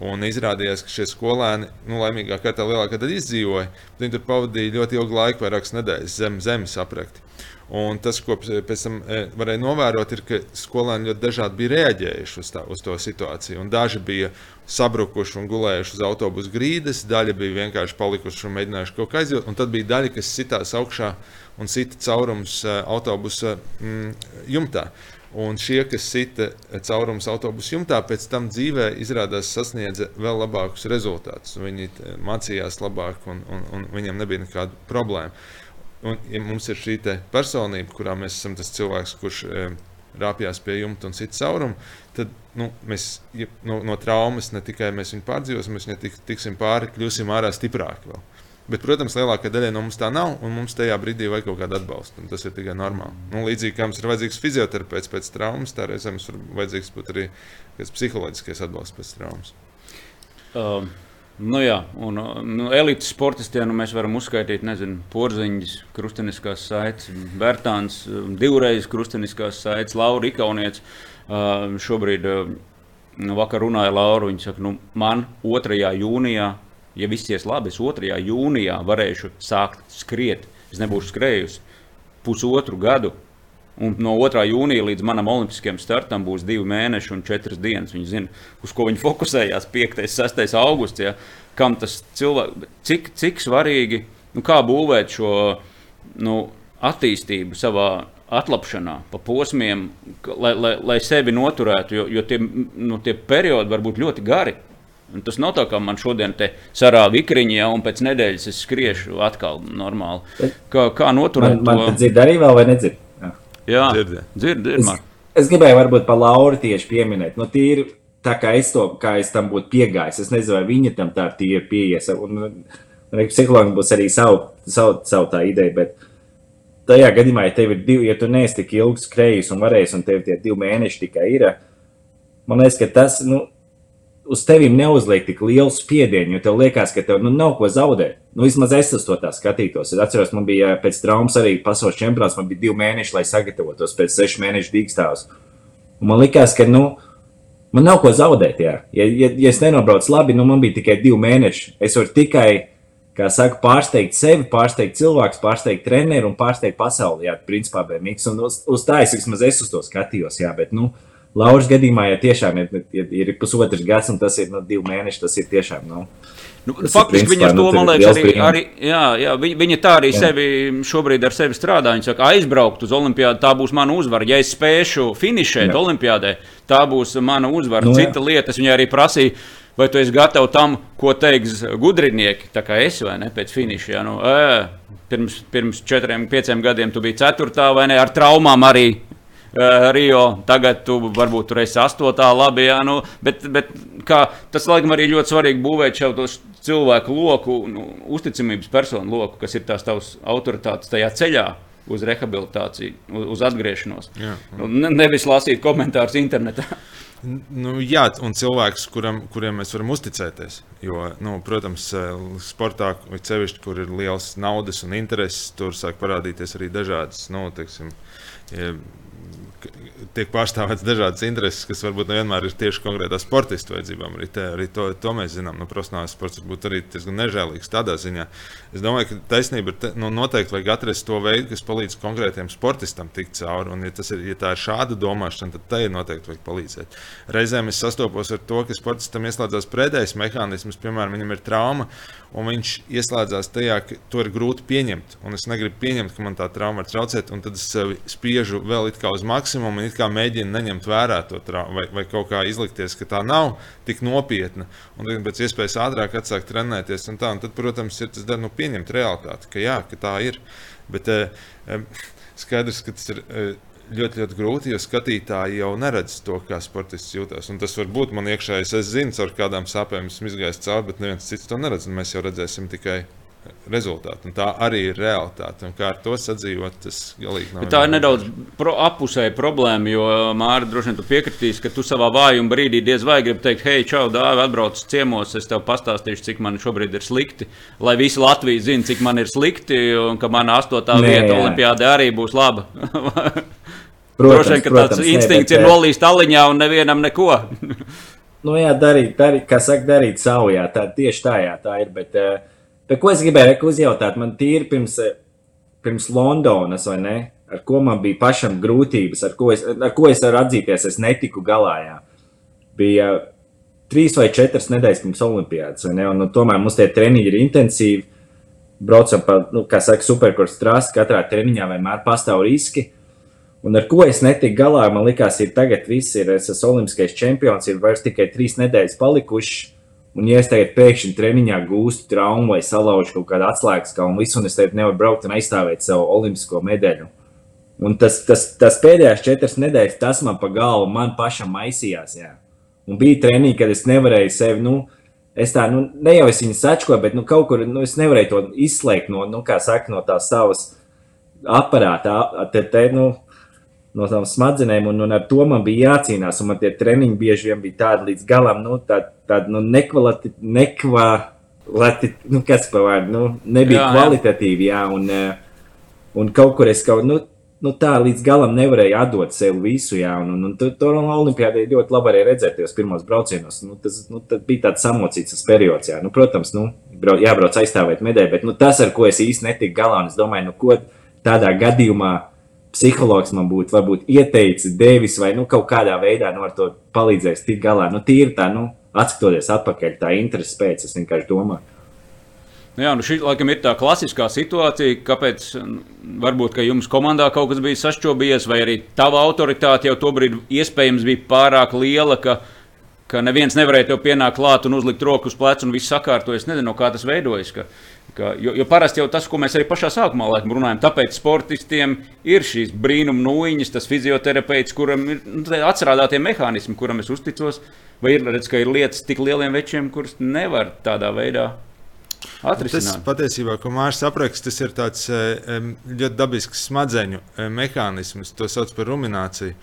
Un izrādījās, ka šie skolēni, nu, laimīgā kārtā lielākā daļa izdzīvoja. Viņi tur pavadīja ļoti ilgu laiku, vairākas nedēļas zem zemes aprakti. Un tas, ko pēc tam e, varēja novērot, ir, ka skolēni ļoti dažādi bija reaģējuši uz, tā, uz to situāciju. Un daži bija sabrukuši un gulējuši uz autobusu grīdas, daļa bija vienkārši palikuši un mēģinājuši kaut ko aizjūt. Un tad bija daļa, kas sitās augšā un sita caurums e, autobusa mm, jumtā. Un šie, kas sita caurums autobusu jumtā, pēc tam dzīvē izrādās sasniedza vēl labākus rezultātus. Viņi mācījās labāk, un, un, un viņiem nebija nekāda problēma. Un, ja mums ir šī personība, kurā mēs esam tas cilvēks, kurš e, rāpjas pie jumta un cits caurumu, tad nu, mēs ja, no, no traumas ne tikai mēs viņu pārdzīvosim, mēs viņu tik, tiksim pāri, kļūsim ārā stiprāki. Vēl. Bet, protams, lielākā daļa no mums tā nav, un mums tajā brīdī vajag kaut kādu atbalstu. Tas ir tikai normāli. Nu, līdzīgi kā mums ir vajadzīgs fizioterapeits pēc traumas, tā reizē mums ir vajadzīgs pat arī psiholoģiskais atbalsts pēc traumas. Um. Nu jā, un nu, elites sportistiem nu, mēs varam uzskaitīt, nezinu, porziņš, krustveida saites, Bērtāns, divreiz krustveida saites, Laura Ikaunietis. Uh, šobrīd, uh, vakar runāja Laura, viņa saka, nu, man 2. jūnijā ja viss ies labi, es 2. jūnijā varēšu sākt skriet. Es nebūšu skrējusi pusotru gadu. Un no 2. jūnija līdz manam olimpiskajam startam būs divi mēneši un četras dienas. Viņi zina, uz ko viņi fokusējās 5. un 6. augustā. Ja, kam tas cilvēks, cik, cik svarīgi, nu, kā būvēt šo nu, attīstību savā atlapšanā, pa posmiem, lai, lai, lai sevi noturētu. Jo, jo tie, nu, tie periodi var būt ļoti gari. Un tas nav tā, kā man šodien te sarāva ikriņa, ja, un pēc nedēļas es skriešu atkal normāli. Kā, kā noturēt man, man to? Man dzird arī vēl vai nedzird? Jā, Jā dzird, dzird, dzird es, es gribēju varbūt par Lauru tieši pieminēt. Nu, tīri, tā kā es to, kā es tam būtu piegājis, es nezinu, vai viņa tam tā ir pieejas. Un, un psihologam būs arī savu, savu, savu tā ideja, bet tajā gadījumā, ja tev ir divi, ja tu neesi tik ilgs skrējis un varēs, un tev tie divi mēneši tikai ir, man liekas, ka tas, nu, uz tevi neuzliek tik lielu spiedienu, jo tev liekas, ka tev nu, nav ko zaudēt. Nu, vismaz es uz to tā skatītos. Es atceros, man bija pēc traumas arī pasaules čempionāts, man bija divi mēneši, lai sagatavotos pēc sešu mēnešu dīkstāvus. Man liekas, ka nu, man nav ko zaudēt. Jā. Ja, ja, ja es nenobraucu labi, nu man bija tikai divi mēneši. Es varu tikai, kā saka, pārsteigt sevi, pārsteigt cilvēku, pārsteigt treneru un pārsteigt pasauli. Jā, principā, BMX. Un uz, uz tā es vismaz es uz to skatījos. Jā, bet, nu, Lauras gadījumā, ja tiešām ir, ir, ir pusotrs gads un tas ir nu, divi mēneši, tas ir tiešām. Nu, Nu, faktiski viņa to, nu, man liekas, arī, arī jā, jā, viņa, viņa tā arī jā. sevi šobrīd ar sevi strādā. Viņa saka, aizbraukt uz Olimpiādu, tā būs mana uzvara. Ja es spēšu finišēt jā. Olimpiādē, tā būs mana uzvara. Nu, Cita jā. lieta, viņa arī prasīja, vai tu esi gatavs tam, ko teiks gudrinieki, tā kā es vai ne pēc finiša. Jā, nu, ē, pirms, pirms četriem, pieciem gadiem tu biji ceturtā vai ne ar traumām arī uh, Rio, tagad tu varbūt tur esi astotā, labi, jā, nu, bet, bet kā, tas laikam arī ļoti svarīgi būvēt šo cilvēku loku, nu, uzticamības personu loku, kas ir tās tavas autoritātes tajā ceļā uz rehabilitāciju, uz, atgriešanos. Jā, jā. Ne, nevis lasīt komentārus internetā. Nu, jā, un cilvēks, kuram, kuriem mēs varam uzticēties. Jo, nu, protams, eh, sportā, cevišķi, kur ir liels naudas un intereses, tur sāk parādīties arī dažādas nu, teiksim, tiek pārstāvēts dažādas intereses, kas varbūt nevienmēr ir tieši konkrētā sportista vajadzībām. Arī, te, arī to, to mēs zinām. Nu, profesionāls sports var būt arī diezgan nežēlīgs tādā ziņā. Es domāju, ka taisnība ir te, nu, noteikti vajag atrast to veidu, kas palīdz konkrētiem sportistam tikt cauri. Un, ja, ir, ja tā ir šāda domāšana, tad tai noteikti vajag palīdzēt. Reizēm es sastopos ar to, ka sportistam ieslēdzas pretējs mehānisms, piemēram, viņam ir trauma un viņš ieslēdzās tajā, ka to ir grūti pieņemt. Un es negribu pieņemt, ka man tā trauma var traucēt, un tad es sevi spiežu vēl uz maksimumu un mēģinu neņemt vērā to traumu, vai, vai kaut kā izlikties, ka tā nav tik nopietna. Un tad pēc iespējas ātrāk atsākt trenēties. Un tā, un tad, protams, ir tas nu, pieņemt realitāti, ka jā, ka tā ir. Bet eh, skaidrs, ka tas ir. Eh, ļoti, ļoti grūti, jo skatītāji jau neredz to, kā sportists jūtas. Un tas var būt man iekšējais. Es zinu, ar kādām sāpēm esmu izgājis cauri, bet neviens cits to neredz. Mēs jau redzēsim tikai rezultātu. Un tā arī ir realitāte. Un kā ar to sadzīvot, tas galīgi nav. Bet tā ir nedaudz pro, apusēja problēma, jo Mārcis droši vien tu piekritīs, ka tu savā vājuma brīdī diez vai gribi teikt, hei, čau, dāvi, atbrauc ciemos, es tev pastāstīšu, cik man šobrīd ir slikti. Lai visi Latvijas zina, cik man ir slikti, un ka mana astotā Nē, vieta Olimpijādē arī būs laba. Protams, Droši vien, ka protams, tāds instinkts ne, bet, ir nolīst aliņā un nevienam neko. nu, jā, darīt, darīt, kā saka, darīt savu, jā, tā tieši tā, jā, tā ir. Bet, eh, bet ko es gribēju uzjautāt, man tīri pirms, eh, pirms Londonas, vai ne? Ar ko man bija pašam grūtības, ar ko es, ar ko es varu atzīties, es netiku galā. Jā. Bija trīs vai četras nedēļas pirms Olimpijas, vai ne? Un, nu, tomēr mums tie treniņi ir intensīvi. Braucam pa, nu, kā saka, superkurs trāstu, katrā treniņā vienmēr pastāv riski. Un ar ko es netiku galā, man liekas, ir tagad viss ir, es esmu olimpiskais čempions, ir vairs tikai trīs nedēļas palikušas. Un, ja es tagad pēkšņi treniņā gūstu traumu vai salaužu kaut kādu atslēgas kā un visu, un es tagad nevaru braukt un aizstāvēt savu olimpisko medaļu. Un tas, tas, tas pēdējās četras nedēļas, tas man pa galvu, man pašam maisījās. Jā. Un bija treniņi, kad es nevarēju sevi, nu, es tā, nu, ne jau es viņu sačkoju, bet nu, kaut kur, nu, es nevarēju to izslēgt no, nu, kā saka, no tās savas aparāta. Te, te, nu, no savām smadzenēm, un, un ar to man bija jācīnās. Man tie treniņi bieži vien bija tādi līdz galam, nu, tādi tād, nu, nekvaliti, nekvaliti, nu, kas pa vārdu, nu, nebija jā, kvalitatīvi, jā, un, eh, un kaut kur es kaut, nu, nu, tā līdz galam nevarēju atdot sev visu, jā, un, un, un to, to Olimpijādē ļoti labi arī redzēt tajos pirmos braucienos. Nu, tas nu, bija tāds samocīts periods, jā, nu, protams, nu, brau, jābrauc aizstāvēt medaļu, bet nu, tas, ar ko es īsti netiku galā, un es domāju, nu, ko tādā gadījumā psihologs man būtu varbūt ieteicis, devis vai nu, kaut kādā veidā nu, ar to palīdzējis tikt galā. Nu, tīri tā, nu, atskatoties atpakaļ, tā interesi pēc, es vienkārši domāju. Nu jā, nu šī laikam ir tā klasiskā situācija, kāpēc varbūt ka jums komandā kaut kas bija sašķobījies, vai arī tava autoritāte jau tobrīd iespējams bija pārāk liela, ka, ka neviens nevarēja tev pienākt klāt un uzlikt roku uz pleca un viss sakārtojas. Es nezinu, kā tas veidojas. Ka, Ka, jo, jo parasti jau tas, ko mēs arī pašā sākumā laikam, runājam, tāpēc sportistiem ir šīs brīnuma nūjiņas, tas fizioterapeits, kuram ir nu, atcerētie mehānismi, kuram es uzticos. Vai ir redzams, ka ir lietas tik lieliem večiem, kuras nevar tādā veidā atrisināt? Tas patiesībā, ko Mārcis apraksta, tas ir tāds ļoti dabisks smadzeņu mehānisms, to sauc par rumināciju.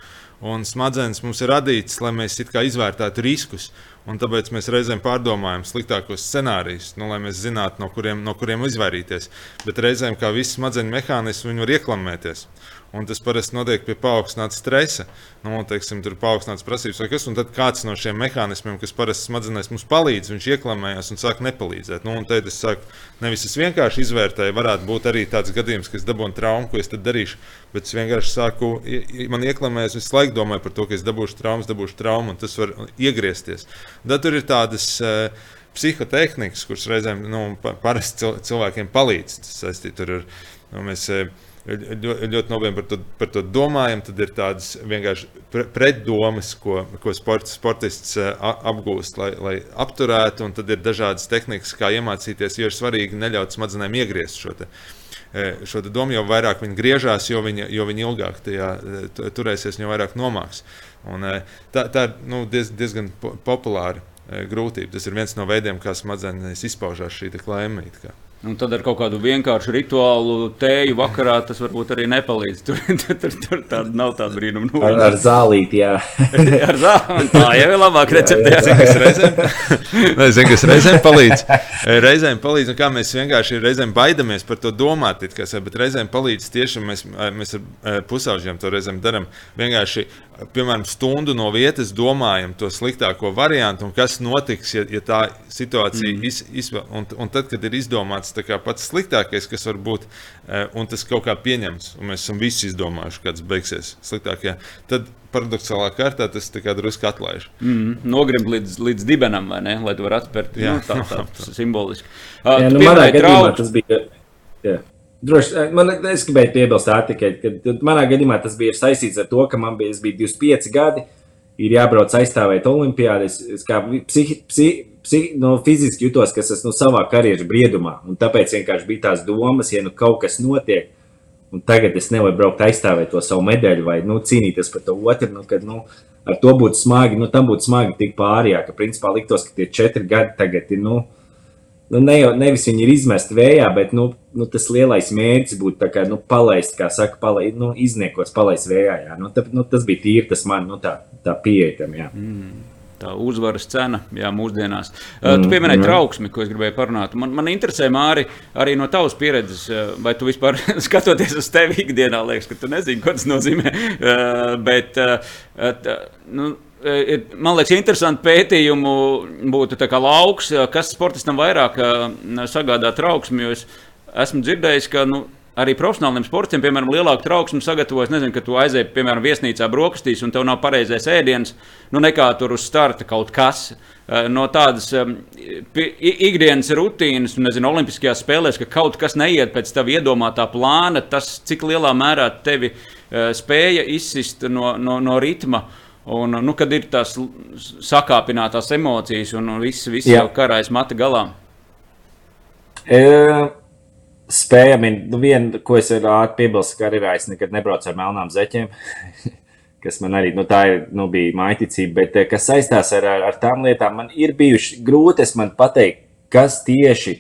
Un smadzenes mums ir radītas, lai mēs izvērtētu riskus. Un tāpēc mēs reizēm pārdomājam sliktākos scenārijus, nu, lai mēs zinātu, no kuriem, no kuriem izvairīties. Bet reizēm, kā visi smadzeņu mehānismi, viņi var ieklamēties. Un tas parasti notiek pie paaugstināta stresa. Nu, teiksim, tur ir paaugstināts prasības, vai kas. Un tad kāds no šiem mehānismiem, kas parasti smadzenēs mums palīdz, viņš ieklamējas un sāk nepalīdzēt. Nu, un tad es saku, nevis es vienkārši izvērtēju, varētu būt arī tāds gadījums, ka es dabūju traumu, ko es tad darīšu. Bet es vienkārši sāku, man ieklamējas, visu laiku domāju par to, ka es dabūšu traumas, dabūšu traumu, un tas var iegriezties. Tad tur ir tādas. Uh, Psihotehnikas, kuras reizēm nu, parasti cilvēkiem palīdz. Tas saistīts ar nu, mēs, uh, ļoti, nopietni par to, par to domājam, tad ir tādas vienkārši pretdomas, ko, ko sports, sportists eh, apgūst, lai, lai apturētu. Un tad ir dažādas tehnikas, kā iemācīties, jo ir svarīgi neļaut smadzenēm iegriezt šo. Te, eh, Šo domu jau vairāk viņi griežās, jo viņi, jo viņi ilgāk tajā eh, turēsies, jo vairāk nomāks. Un, tā, tā ir nu, diez, diezgan populāra grūtība. Tas ir viens no veidiem, kā smadzenes izpaužās šī klēmīte. Un tad ar kaut kādu vienkāršu rituālu tēju vakarā tas varbūt arī nepalīdz. Tur, tur, tur tāda nav tāda brīnuma. Nu, Ar, ar zālīti, jā. ar zāli. Tā jau ir labāk recepte. Zinu, kas reizēm, Nē, zinu, kas reizēm palīdz. Reizēm palīdz, un kā mēs vienkārši reizēm baidamies par to domāt, it kā, bet reizēm palīdz tieši mēs, mēs ar pusauģiem to reizēm darām. Vienkārši, piemēram, stundu no vietas domājam to sliktāko variantu un kas notiks, ja, ja tā situācija mm. iz, izvēl. Un, un tad, kad ir izdomāts pats sliktākais, kas var būt, un tas kaut kā pieņemts, un mēs esam visi izdomājuši, kāds beigsies sliktākajā, tad paradoxālā kārtā tas drusku atlaiž. Mm, Nogrimt līdz, līdz dibenam, vai ne? Lai tu varētu atspērt jā. nu, tā, tā simboliski. Uh, jā, nu, manā gadījumā tas bija. Jā. Droši, man, es gribēju piebilst, tikai, ka manā gadījumā tas bija saistīts ar to, ka man bija, bija 25 gadi, ir jābrauc aizstāvēt Olimpijādas. Es kā psihi, psihi, psihi, nu, fiziski jutos, ka esmu nu, savā karjeras briedumā. Tāpēc vienkārši bija tās domas, ja nu kaut kas notiek, un tagad es nevaru braukt aizstāvēt to savu medaļu vai nu, cīnīties par to otru. Nu, kad, nu, ar to būtu smagi, nu, tam būtu smagi tik pārējā, ka principā liktos, ka tie četri gadi tagad ir. Nu, nu, ne jau, nevis viņi ir izmesti vējā, bet nu, nu, tas lielais mērķis būtu kā, nu, palaist, kā saka, palaist, nu, izniekos, palaist vējā. Jā. Nu, tā, nu, tas bija tīri tas man, nu, tā, tā pieeja tam. Mm tā uzvaras cena jā, mūsdienās. Mm, tu pieminēji mm. trauksmi, ko es gribēju parunāt. Man, man interesē, Māri, arī no tavas pieredzes, vai tu vispār skatoties uz tevi ikdienā, liekas, ka tu nezini, ko tas nozīmē. Bet, nu, Man liekas, interesanti pētījumu būtu lauks, kas sportistam vairāk sagādā trauksmi. Es esmu dzirdējis, ka nu, arī profesionāliem sportiem, piemēram, lielāku trauksmu sagatavojas. Nezinu, ka tu aizēji, piemēram, viesnīcā brokastīs un tev nav pareizais ēdiens, nu nekā tur uz starta kaut kas. Eh, no tādas ikdienas rutīnas, nezinu, Olimpiskajās spēlēs, ka kaut kas neiet pēc tava iedomātā plāna, tas cik lielā mērā tevi uh, spēja izsist no, no, no ritma. Un, nu, kad ir tās sakāpinātās emocijas un viss, viss jau karājas mata galā. E spējami, nu, viena, ko es varu piebilst, ka arī es nekad nebraucu ar melnām zeķiem, kas man arī, nu, tā ir, nu, bija maiticība, bet eh, kas saistās ar, ar, ar tām lietām, man ir bijuši grūti, pateikt, kas tieši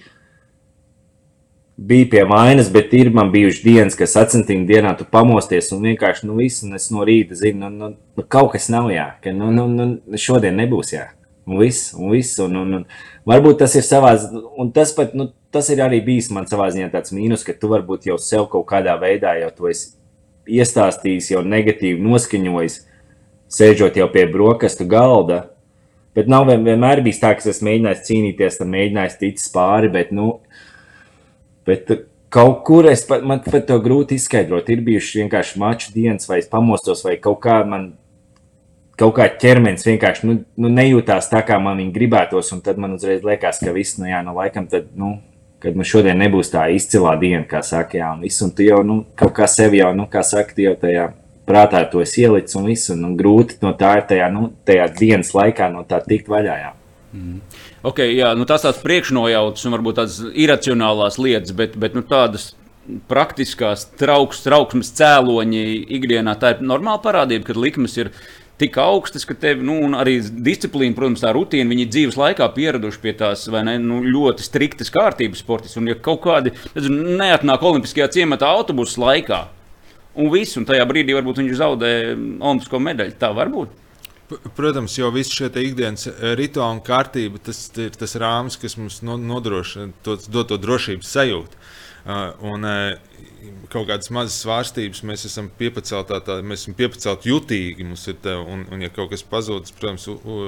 bija pie vainas, bet ir man bijuši dienas, kas atcentīm dienā tu pamosties un vienkārši, nu, viss, un es no rīta zinu, nu, nu, nu kaut kas nav jā, ka, nu, nu, nu, šodien nebūs jā. Un viss, un viss, un, un, un varbūt tas ir savā, un tas pat, nu, tas ir arī bijis man savā ziņā tāds mīnus, ka tu varbūt jau sev kaut kādā veidā jau to esi iestāstījis, jau negatīvi noskaņojis, sēžot jau pie brokastu galda. Bet nav vienmēr bijis tā, ka es mēģināju cīnīties, tam mēģināju ticis pāri, bet, nu, bet kaut kur es pat, man pat to grūti izskaidrot. Ir bijuši vienkārši maču dienas, vai es pamostos, vai kaut kā man kaut kā ķermenis vienkārši nu, nu, nejūtās tā, kā man viņa gribētos. Un tad man uzreiz liekas, ka viss, nu, jā, nu, laikam, tad, nu, kad nu, šodien nebūs tā izcilā diena, kā saka, jā, un viss, un tu jau, nu, kaut kā sevi jau, nu, kā saka, jau tajā prātā to ielicis, un viss, un, un grūti no tā ir tajā, nu, tajā dienas laikā no tā tikt vaļā, jā. Mm. Okay, jā, nu tas tāds priekšnojauts un varbūt tādas iracionālās lietas, bet, bet nu, tādas praktiskās trauks, trauksmes cēloņi ikdienā tā ir normāla parādība, kad likmes ir tik augstas, ka tev nu, arī disciplīna, protams, tā rutīna, viņi dzīves laikā pieraduši pie tās ne, nu, ļoti striktas kārtības sportis. Un, ja kaut kādi nezinu, neatnāk Olimpiskajā ciematā autobusu laikā, un viss, un tajā brīdī varbūt viņš zaudē Olimpisko medaļu, tā var būt. Protams, jau viss šie ikdienas eh, rituāli un kārtība, tas ir tas rāmis, kas mums nodrošina to, to drošības sajūtu. Un, uh, kaut kādas mazas svārstības, mēs esam piepacelti, tā, mēs esam piepacelti jutīgi. Te, un, un, ja kaut kas pazūd, protams, u, u,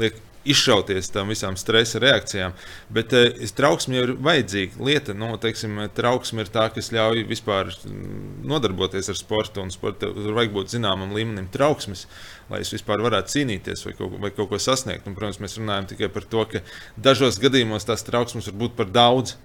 liek izšauties tam visām stresa reakcijām. Bet e, trauksme ir vajadzīga lieta. Nu, teiksim, trauksme ir tā, kas ļauj vispār nodarboties ar sportu. Un sporta tur vajag būt zināmam līmenim trauksmes, lai es vispār varētu cīnīties vai kaut, vai kaut ko sasniegt. Un, protams, mēs runājam tikai par to, ka dažos gadījumos tās trauksmes var būt par daudz.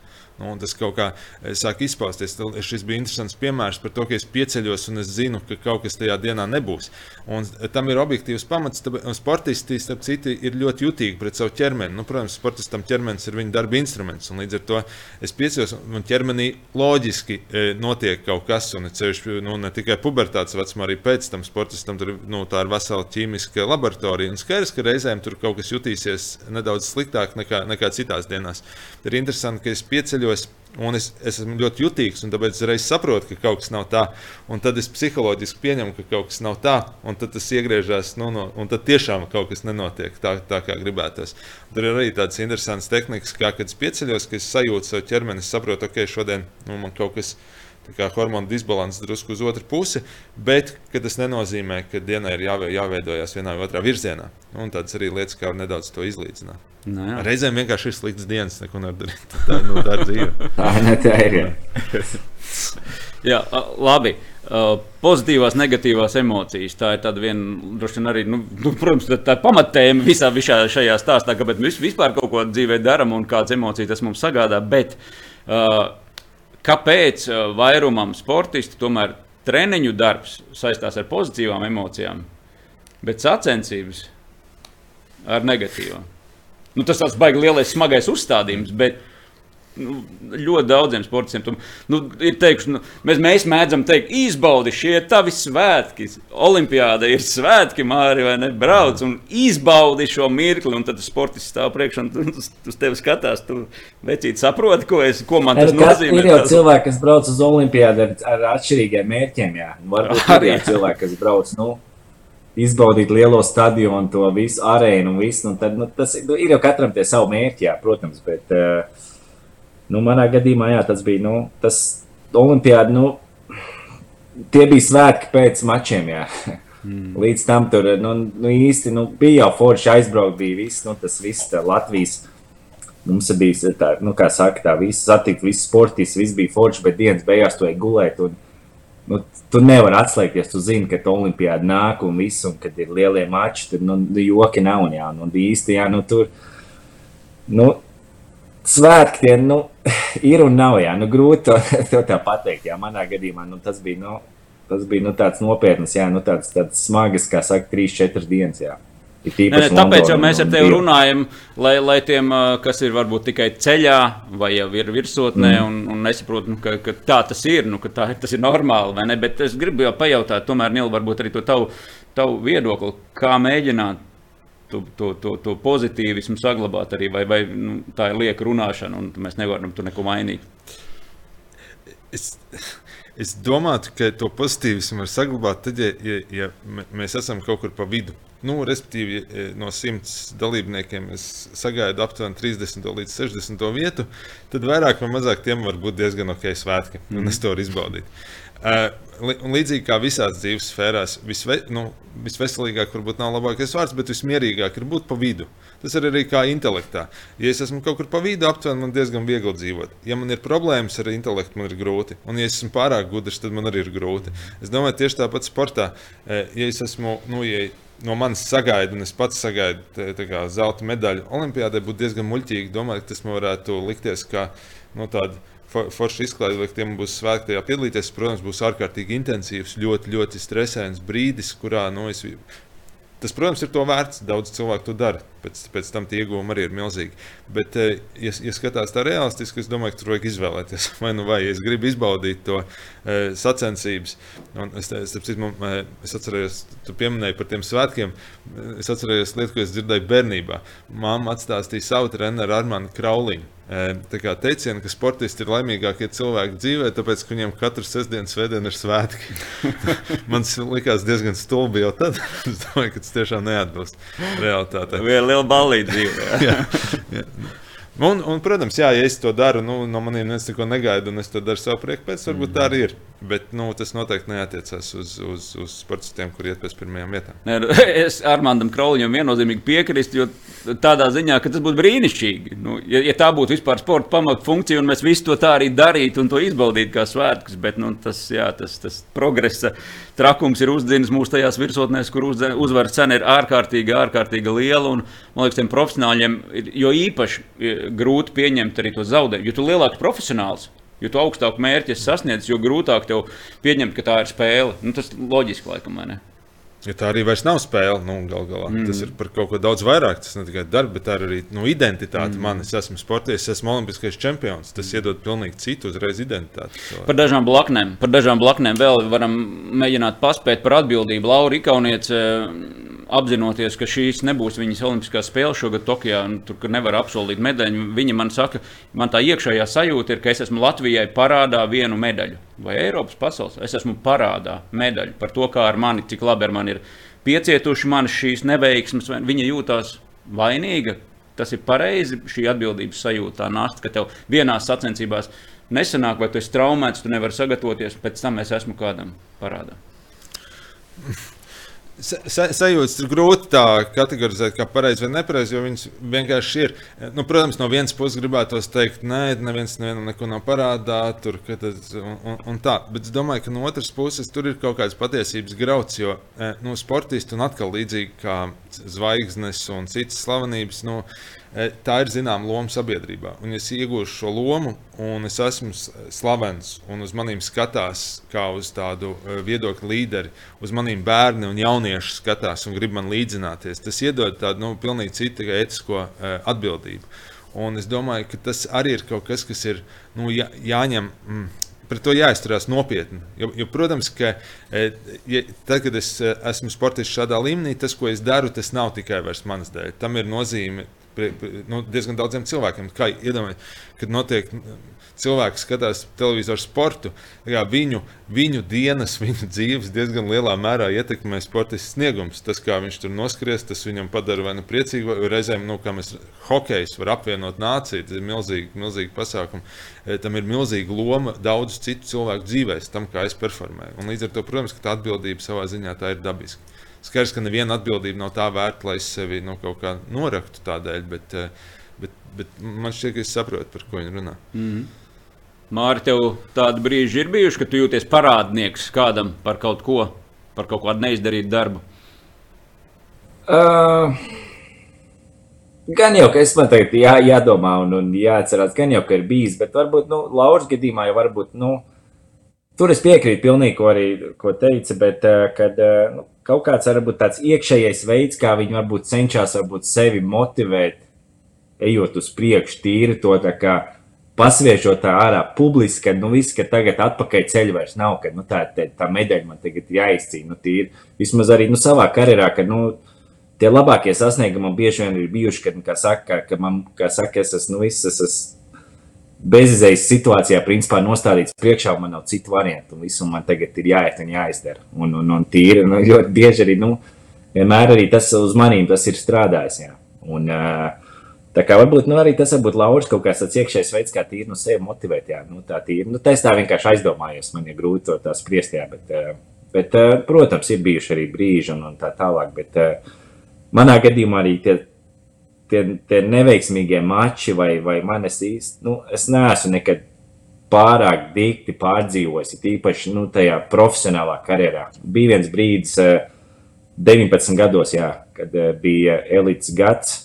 Nu, tas kaut kā sāk izpausties. Šis bija interesants piemērs par to, ka es pieceļos un es zinu, ka kaut kas tajā dienā nebūs. Un tam ir objektīvs pamats. Sportisti, starp citu, ir ļoti jutīgi pret savu ķermeni. Nu, protams, sportistam ķermenis ir viņa darba instruments. Līdz ar to es pieceļos un ķermenī loģiski e, notiek kaut kas. Un, ceļš, nu, ne tikai pubertātes vecumā, arī pēc tam sportistam tur nu, ir vesela ķīmiska laboratorija. Un skaidrs, ka reizēm tur kaut kas jutīsies nedaudz sliktāk nekā, nekā citās dienās. Ir interesanti, ka es pieceļos. Un es, es esmu ļoti jutīgs, un tāpēc es reiz saprotu, ka kaut kas nav tā. Un tad es psiholoģiski pieņemu, ka kaut kas nav tā, un tad tas iegriežas, nu, no, un tad tiešām kaut kas nenotiek tā, tā kā gribētos. Tur ir arī tādas interesantas tehnikas, kā kad es pieceļos, ka es sajūtu savu ķermeni, es saprotu, ok, šodien nu, man kaut kas ir hormonu disbalanss drusku uz otru pusi, bet tas nenozīmē, ka dienai ir jāve, jāveidojas vienā vai otrā virzienā. Un tādas arī lietas, kā nedaudz to izlīdzināt. Nu, jā. Reizēm vienkārši ir slikts dienas, neko nevar darīt. Tā, nu, tā ir dzīve. Tā, ne, tā ir. Jā. jā, labi. Uh, pozitīvās, negatīvās emocijas. Tā ir tāda viena, droši vien arī, nu, nu, protams, tā, tā pamatēma visā, visā šajā stāstā, kāpēc mēs vispār kaut ko dzīvē darām un kādas emocijas tas mums sagādā. Bet, uh, kāpēc uh, vairumam sportistu tomēr treniņu darbs saistās ar pozitīvām emocijām, bet sacensības ar negatīvām. Nu, tas tāds baigi lielais, smagais uzstādījums, bet nu, ļoti daudziem sportistiem. Tu, nu, ir teikuši, nu, mēs, mēs mēdzam teikt, izbaudi šie tavi svētki. Olimpiāda ir svētki, Mārija, vai ne? Brauc un izbaudi šo mirkli, un tad sportists stāv priekšā un uz, uz tevi skatās. Tu vecīt saproti, ko, es, ko man tas Ir, nozīmē. ir jau cilvēki, kas brauc uz Olimpiādu ar, ar atšķirīgiem mērķiem. Jā. Varbūt Arī. cilvēki, kas brauc. Nu, Izbaudīt lielo stadionu, to visu arēnu un visu. Nu, tad, nu, tas nu, ir jau katram tie savi mērķi, jā, protams. Bet, uh, nu, manā gadījumā jā, tas bija nu, tas Olimpiāda. Nu, tie bija svētki pēc mačiem. Jā. Mm. Līdz tam tur nu, nu, īsti nu, bija jau forši aizbraukt. Bija viss, nu, tas viss tā, Latvijas. Mums bija tā, nu, kā saka, tā visi satikt, visi sportisti, viss bija forši, bet dienas beigās ej gulēt. Un, nu, tu nevari atslēgties. Tu zini, ka tā olimpiāda nāk un viss, un kad ir lielie mači, tad nu, joki nav. Un, jā, nu, īsti, jā, nu, tur. Nu, Svētki tie nu, ir un nav. Jā, nu, grūti to, to tā pateikt. Jā, manā gadījumā nu, tas bija, nu, tas bija nu, tāds nopietns, jā, nu, tāds, tāds smags, kā saka, 3-4 dienas. Jā. Nē, nē, tāpēc jau mēs ar un tevi runājam, lai, lai tiem, kas ir varbūt tikai ceļā vai jau ir virsotnē, mm. un, un nesaprot, nu, ka, ka tā tas ir, nu, ka tā, tas ir normāli. vai ne? Bet es gribu jau pajautāt, tomēr, Nila, varbūt arī to tavu, tavu viedokli, kā mēģināt to, to, to, to pozitīvismu saglabāt arī, vai, vai nu, tā ir lieka runāšana, un mēs nevaram tur neko mainīt. Es, es domāju, ka to pozitīvismu var saglabāt tad, ja, ja, ja mē- mēs esam kaut kur pa vidu. Nu, respektīvi, no 100 dalībniekiem es sagaidu aptuveni 30 līdz 60 vietu, tad vairāk vai mazāk tiem var būt diezgan ok svētki, un es to varu izbaudīt. Uh, līdzīgi kā visās dzīves sfērās, visve, nu, visveselīgāk varbūt nav labākais vārds, bet vismierīgāk ir būt pa vidu. Tas ir arī kā intelektā. Ja es esmu kaut kur pa vidu, aptuveni man diezgan viegli dzīvot. Ja man ir problēmas ar intelektu, man ir grūti. Un, ja es esmu pārāk gudrs, tad man arī ir grūti. Es domāju, tieši tāpat sportā. Eh, Ja es esmu, nu, ja no manis sagaida, un es pats sagaidu tā- tā kā zelta medaļu Olimpijādē, būtu diezgan muļķīgi domāt, ka tas man varētu likties kā nu, tāda for- forša izklaide, lai tiem būs svētki tajā piedalīties. Protams, būs ārkārtīgi intensīvs, ļoti, ļoti stresains brīdis, kurā nu, es Tas, protams, ir to vērts. Daudz cilvēku to dara. Pēc, pēc tam tie iegūmi arī ir milzīgi. Bet, eh, ja, ja skatās tā realistiski, es domāju, ka tur vajag izvēlēties. Vai nu vai es gribu izbaudīt to e, sacensības. Un es, es, es, man, eh, es atceros, tu pieminēji par tiem svētkiem. Es atceros lietu, ko es dzirdēju bērnībā. Māma atstāstīja savu treneru Armānu Krauliņu. E, Tā kā teicienu, ka sportisti ir laimīgākie cilvēki dzīvē, tāpēc, ka viņiem katru sestdienu, svētdienu ir svētki. Man likās diezgan stulbi jau tad. es domāju, ka tas tiešām neatbilst realitātei. Viena liela ballīte dzīvē. jā. Jā. Un, un, protams, jā, ja es to daru, nu, no maniem neviens neko negaida, un es to daru savu prieku pēc, varbūt tā arī ir. Bet nu, tas noteikti neatiecas uz, uz, uz sportistiem, kuriem iet pēc pirmajām vietām. Nē, nu, Es Armānam Krauliņam viennozīmīgi piekrītu, jo tādā ziņā, ka tas būtu brīnišķīgi. Nu, ja, ja tā būtu vispār sporta pamatfunkcija, un mēs visu to tā arī darītu un to izbaudītu kā svētkus, bet nu, tas, jā, tas, tas progresa trakums ir uzdzinis mūsu tajās virsotnēs, kur uzvaras cena ir ārkārtīgi, ārkārtīgi liela. Un, man liekas, tiem profesionāļiem ir jo īpaši eh, grūti pieņemt arī to zaudējumu, jo tu lielāks profesionāls. Jo tu augstāku mērķi esi sasniedzis, jo grūtāk tev pieņemt, ka tā ir spēle. Nu, tas loģiski, laikam, ne? Ja tā arī vairs nav spēle, nu, gal galā, mm. tas ir par kaut ko daudz vairāk. Tas ne tikai darbs, bet arī nu, identitāte. Mm. Man, es esmu sports, es esmu olimpiskais čempions. Tas iedod pilnīgi citu uzreiz identitāti. Par dažām blaknēm, par dažām blaknēm vēl varam mēģināt paspēt par atbildību. Laura Ikauniece apzinoties, ka šīs nebūs viņas Olimpiskās spēles šogad Tokijā, un tur nevar apsolīt medaļu. Viņa man saka, man tā iekšējā sajūta ir, ka es esmu Latvijai parādā vienu medaļu. Vai Eiropas pasaules? Es esmu parādā medaļu par to, kā ar mani, cik labi ar mani ir piecietuši manas šīs neveiksmes. Viņa jūtās vainīga. Tas ir pareizi, šī atbildības sajūta, nasta, ka tev vienās sacensībās nesanāk, vai tu esi traumēts, tu nevari sagatavoties, pēc tam es esmu kādam parādā. Sa, sajūtas ir grūti tā kategorizēt, kā pareizi vai nepareizi, jo viņas vienkārši ir. Nu, protams, no vienas puses gribētos teikt, nē, neviens nevienam neko nav parādā, tur, tas, un, un, tā. Bet es domāju, ka no otras puses tur ir kaut kāds patiesības grauds, jo nu, sportisti un atkal līdzīgi kā zvaigznes un citas slavenības. Nu, tā ir zināma loma sabiedrībā. Un es iegūstu šo lomu, un es esmu slavens, un uz maniem skatās kā uz tādu e, viedokļu līderi. Uz maniem bērniem un jauniešiem skatās un grib man līdzināties. Tas iedod tādu nu, pilnīgi citu etisko uh, atbildību. Un es domāju, ka tas arī ir kaut kas, kas ir nu, jā, jāņem. Mm, pret to jāizturās nopietni. Jo, jo, protams, ka ja, tad, kad es esmu sportists šādā līmenī, tas, ko es daru, tas nav tikai manas dēļ. Tam ir nozīme prie, prie, nu, diezgan daudziem cilvēkiem. Kā iedomājieties, kad notiek cilvēki skatās televizoru sportu, viņu, viņu dienas, viņu dzīves diezgan lielā mērā ietekmē sportists sniegums. Tas, kā viņš tur noskries, tas viņam padara vai nu priecīgu, vai reizēm, nu, kā mēs hokejs var apvienot nāciju, tas ir milzīgi, milzīgi pasākumi. E, tam ir milzīga loma daudzu citu cilvēku dzīvēs, tam, kā es performēju. Un līdz ar to, protams, tā atbildība savā ziņā tā ir dabiska. Skaidrs, ka neviena atbildība nav tā vērta, lai es sevi nu, kaut kā noraktu tādēļ, bet, eh, bet, bet man šķiet, ka es saprotu, par ko viņi runā. Mm -hmm. Mārķis, tev tādi brīži ir bijuši, ka tu jūties parādnieks kādam par kaut ko, par kaut kādu neizdarītu darbu? Uh, gan jau, ka es man tagad jā, jādomā un, un jāatcerās, gan jau, ka ir bijis, bet varbūt, nu, Lauras gadījumā jau varbūt, nu, tur es piekrītu pilnīgi, ko arī ko teica, bet, uh, kad, uh, nu, kaut kāds varbūt tāds iekšējais veids, kā viņi varbūt cenšas varbūt sevi motivēt, ejot uz priekšu, tīri to tā kā pasviežot tā ārā publiski, ka, nu, viss, ka tagad atpakaļ ceļš vairs nav, ka, nu, tā, tā, tā medaļa man tagad jāizcīna, nu, tīri, vismaz arī, nu, savā karjerā, ka, nu, tie labākie sasniegumi man bieži vien ir bijuši, kad, nu, kā saka, ka man, kā saka, es esmu, nu, viss, es esmu bezizējas situācijā, principā, nostādīts priekšā, man nav citu variantu. Visu man tagad ir jāiet un jāizdara. Un, un, un tīri, nu, ļoti bieži arī, nu, vienmēr arī tas uz manīm tas ir strādājis. Jā. Un, tā kā varbūt nu, arī tas varbūt Lauris kaut kāds tāds iekšējs veids, kā tīri no nu, sevi motivēt. Jā, nu, tā tīri, nu, tā es tā vienkārši aizdomājos, man ir grūti to tā spriest, jā, bet, bet, protams, ir bijuši arī brīži un, un tā tālāk. Bet, manā gadījumā arī tie tie, tie neveiksmīgie mači, vai, vai man es īsti, nu, es neesmu nekad pārāk dikti pārdzīvojis, īpaši nu, tajā profesionālā karjerā. Bija viens brīdis, 19 eh, gados, jā, kad eh, bija elites gads.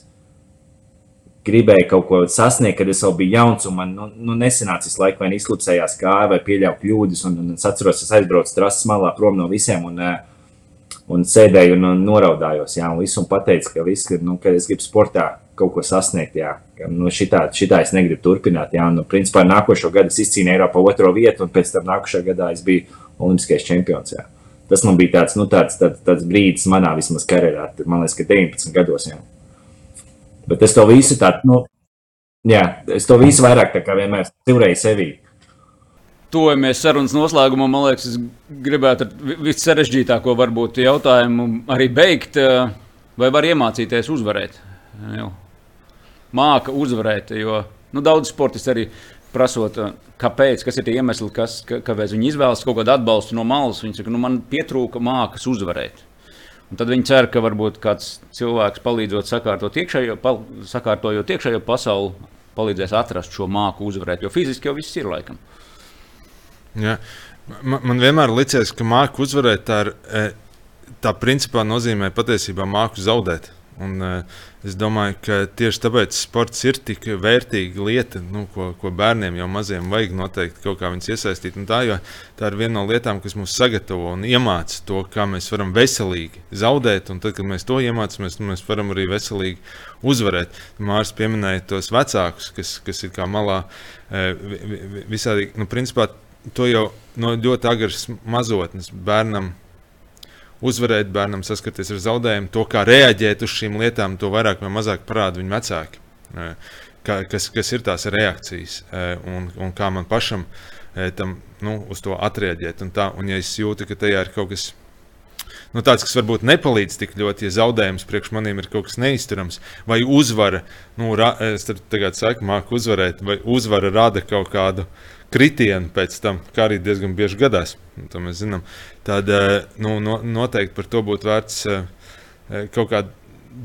Gribēju kaut ko sasniegt, kad es vēl biju jauns, un man nu, nu, nesanāca visu laiku, vai izlūcējās kāja, vai pieļāvu kļūdas. Un, un es atceros, es aizbraucu trases malā prom no visiem, un, uh, un sēdēju un, un noraudājos. Jā, un visu un pateicu, ka, viss, ka, nu, ka es gribu sportā kaut ko sasniegt. Jā. Nu, šitā, šitā es negribu turpināt. Jā. Nu, principā nākošo gadu es izcīnīju Eiropā otro vietu, un pēc tam nākošajā gadā es biju Olimpiskais čempions. Jā. Tas man bija tāds, nu, tāds, tāds, tāds brīdis manā vismaz karjerā. Man liekas, ka 19 gados. Jā. Bet es to visu tādu, nu, jā, es to visu vairāk tā kā vienmēr civrēju sevī. Tojamies sarunas noslēgumā. Man liekas, es gribētu ar vissarežģītāko varbūt jautājumu arī beigt. Vai var iemācīties uzvarēt? Jau māca uzvarēt. Jo nu, daudz sportisti arī prasot, eh, kāpēc, kas ir tie iemesli, kas, kāpēc viņi izvēlas kaut kādu atbalstu no malas. Viņi saka, nu, man pietrūka mākslas uzvarēt. Un tad viņi cer, ka varbūt kāds cilvēks palīdzot sakārtot iekšējo, pal, sakārtojot iekšējo pasauli, palīdzēs atrast šo māku uzvarēt. Jo fiziski jau viss ir laikam. Ja. Man, man vienmēr liekas, ka māku uzvarēt tā, ir, e, tā principā nozīmē patiesībā māku zaudēt. Un, uh, es domāju, ka tieši tāpēc sports ir tik vērtīga lieta, nu, ko, ko bērniem jau maziem vajag noteikti kaut kā iesaistīt. Un tā, tā ir viena no lietām, kas mums sagatavo un iemāca to, kā mēs varam veselīgi zaudēt. Un tad, kad mēs to iemācāmies, mēs varam arī veselīgi uzvarēt. Mārcis pieminēja tos vecākus, kas, kas ir kā malā uh, visādi. Nu, principā, to jau no ļoti agras mazotnes bērnam uzvarēt, bērnam saskarties ar zaudējumu, to kā reaģēt uz šīm lietām, to vairāk vai mazāk parāda viņa vecāki. Kā, kas, kas ir tās reakcijas un, un kā man pašam tam, nu, uz to atreaģēt. Un, tā, un ja es jūtu, ka tajā ir kaut kas nu, tāds, kas varbūt nepalīdz tik ļoti, ja zaudējums priekš maniem ir kaut kas neizturams, vai uzvara, nu, ra, es tagad saku, māku uzvarēt, vai uzvara rada kaut kādu kritienu pēc tam, kā arī diezgan bieži gadās. To mēs zinām. Tad eh, nu, no, noteikti par to būtu vērts eh, eh, kaut kā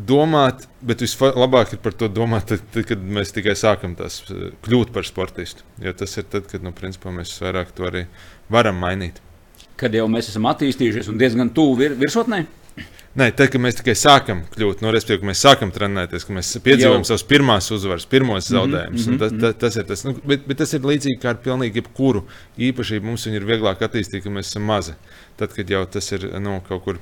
domāt, bet vislabāk ir par to domāt, tad, tad, kad mēs tikai sākam tās kļūt par sportistu. Jo tas ir tad, kad nu, principā, mēs vairāk to arī varam mainīt. Kad jau mēs esam attīstījušies un diezgan tuvu vir, virsotnē. Nē, tad, kad mēs tikai sākam kļūt, no nu, respektīvi, mēs sākam trenēties, kad mēs piedzīvojam savus pirmās uzvaras, pirmos mhm, zaudējumus. Mm -hmm, tas, tas, tas ir tas, nu, bet, bet tas ir līdzīgi kā ar pilnīgi jebkuru īpašību. Mums ir vieglāk attīstīt, kad mēs esam mazi. Tad, kad jau tas ir nu, kaut kur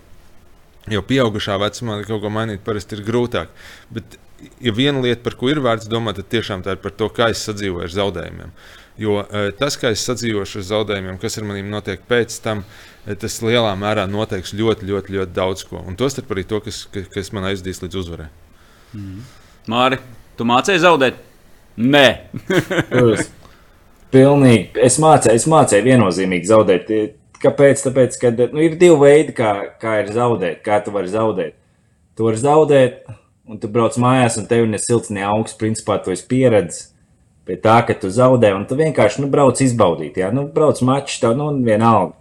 jau pieaugušā vecumā, kaut ko mainīt, parasti ir grūtāk. Bet, ja viena lieta, par ko ir vērts domāt, tad tiešām tā ir par to, kā es sadzīvoju ar zaudējumiem. Jo uh, tas, kā es sadzīvošu ar zaudējumiem, kas ar maniem notiek pēc tam, uh, tas lielā mērā noteiks ļoti, ļoti, ļoti daudz ko. Un tostarp arī to, kas, kas man aizdīs līdz uzvarai. Mm. Māri, tu mācīji zaudēt? Nē, Pilnīgi. Es mācīju, es mācīju viennozīmīgi zaudēt. Kāpēc? Tāpēc, ka nu, ir divi veidi, kā, kā ir zaudēt. Kā tu vari zaudēt? Tu vari zaudēt, un tu brauc mājās, un tev ir silts, ne augsts. Principā tu esi pieredzējis pie tā, ka tu zaudē, un tu vienkārši nu, brauc izbaudīt. Jā, nu, brauc mačs, tev nu, vienalga.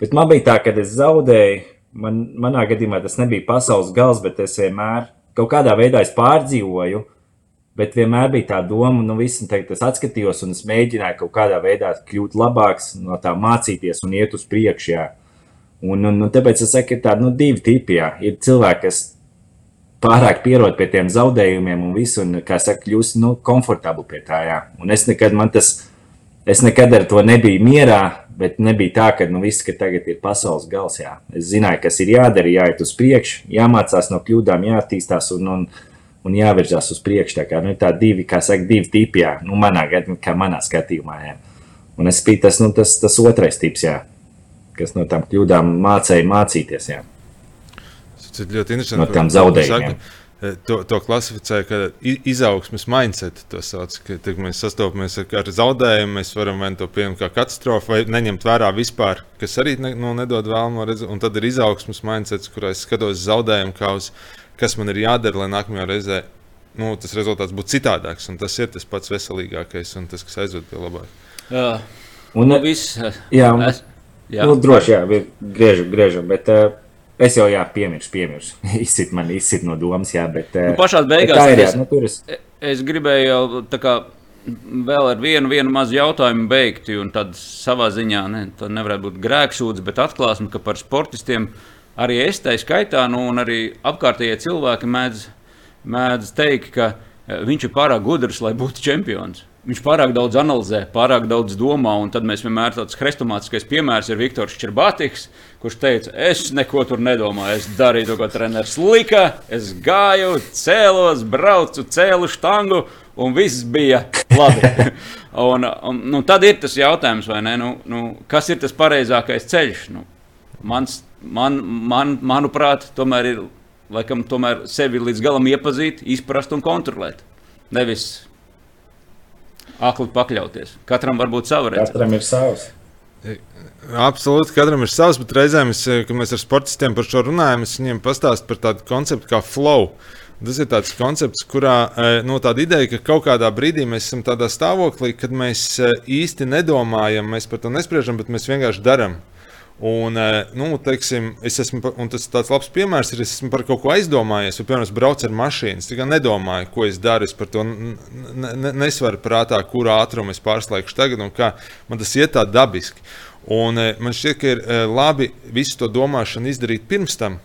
Bet man bija tā, ka es zaudēju. Man, manā gadījumā tas nebija pasaules gals, bet es vienmēr kaut kādā veidā pārdzīvoju. Bet vienmēr bija tā doma, nu, viss, teikt, es atskatījos un es mēģināju kaut kādā veidā kļūt labāks, no tā mācīties un iet uz priekšu. Un, un, un tāpēc es saku, ka tādi nu, divi tipi. Jā. Ir cilvēki, kas pārāk pierod pie tiem zaudējumiem un visu, un, kā saka, kļūst nu, komfortabli pie tā. Jā. Un es nekad, tas, es nekad ar to nebiju mierā, Bet nebija tā, ka nu, viss, ka tagad ir pasaules gals. Jā. Es zināju, kas ir jādara, jāiet uz priekšu, jāmācās no kļūdām, jāattīstās un, un, un jāvirzās uz priekšu. Tā kā nu, tā divi, kā saka, divi tipi, jā. nu, manā, kā manā skatījumā. Jā. Un es biju tas, nu, tas, tas otrais tips, jā, kas no tām kļūdām mācīja mācīties. Jā. Tas ir ļoti interesanti. No tām zaudējumiem. Eh, to, to klasificē kā izaugsmes mindset. Sauc, ka, tad, kad mēs sastopamies ar, ar zaudējumu, mēs varam vai nu to pieņemt kā katastrofu, vai neņemt vērā vispār, kas arī ne, nu, nedod vēlamo redzēt. Un tad ir izaugsmes mindset, kurā es skatos zaudējumu, kā uz kas man ir jādara, lai nākamajā reizē nu, tas rezultāts būtu citādāks. Un tas ir tas pats veselīgākais un tas, kas aizved pie labāk. Jā, un nu, viss. Jā, un, es, jā. Nu, droši jā, griežam, griežam. Bet, uh, Es jau, jā, piemirsu, piemirsu. izsit man, izsit no domas, jā, bet. Nu, eh, pašā beigās tā ir. Jā, nu, es, es gribēju jau tā kā vēl ar vienu, vienu mazu jautājumu beigt, un tad savā ziņā ne, nevarētu būt grēksūdz, bet atklāsme, ka par sportistiem arī es tai skaitā, nu, un arī apkārtējie cilvēki mēdz, mēdz teikt, ka eh, viņš ir pārāk gudrs, lai būtu čempions. Viņš pārāk daudz analizē, pārāk daudz domā, un tad mēs vienmēr tāds hrestomātiskais piemērs ir Viktors Čerbātiks, kurš teica, es neko tur nedomāju, es darīju to, ko treneris lika, es gāju, cēlos, braucu, cēlu štangu, un viss bija labi. un, un, nu, tad ir tas jautājums, nu, nu, kas ir tas pareizākais ceļš? Nu, mans, man, man, manuprāt, tomēr ir laikam, tomēr sevi līdz galam iepazīt, izprast un kontrolēt. Nevis akli pakļauties. Katram var būt sava redzes. Katram ir savs. Absolūti, katram ir savs, bet reizēm, es, kad mēs ar sportistiem par šo runājam, es viņiem pastāstu par tādu konceptu kā flow. Tas ir tāds koncepts, kurā nu, tāda ideja, ka kaut kādā brīdī mēs esam tādā stāvoklī, kad mēs īsti nedomājam, mēs par to nespriežam, bet mēs vienkārši darām. Un, eh, nu, teiksim, esmu, un tas tāds labs piemērs ir, es esmu par kaut ko aizdomājies. Un, piemēram, es braucu ar mašīnu, es tikai nedomāju, ko es daru. Es par to nesvaru prātā, kurā ātrumā es pārslēgšu tagad un kā man tas iet tā dabiski. Un, eh, man šķiet, ka ir eh, labi visu to domāšanu izdarīt pirms tam.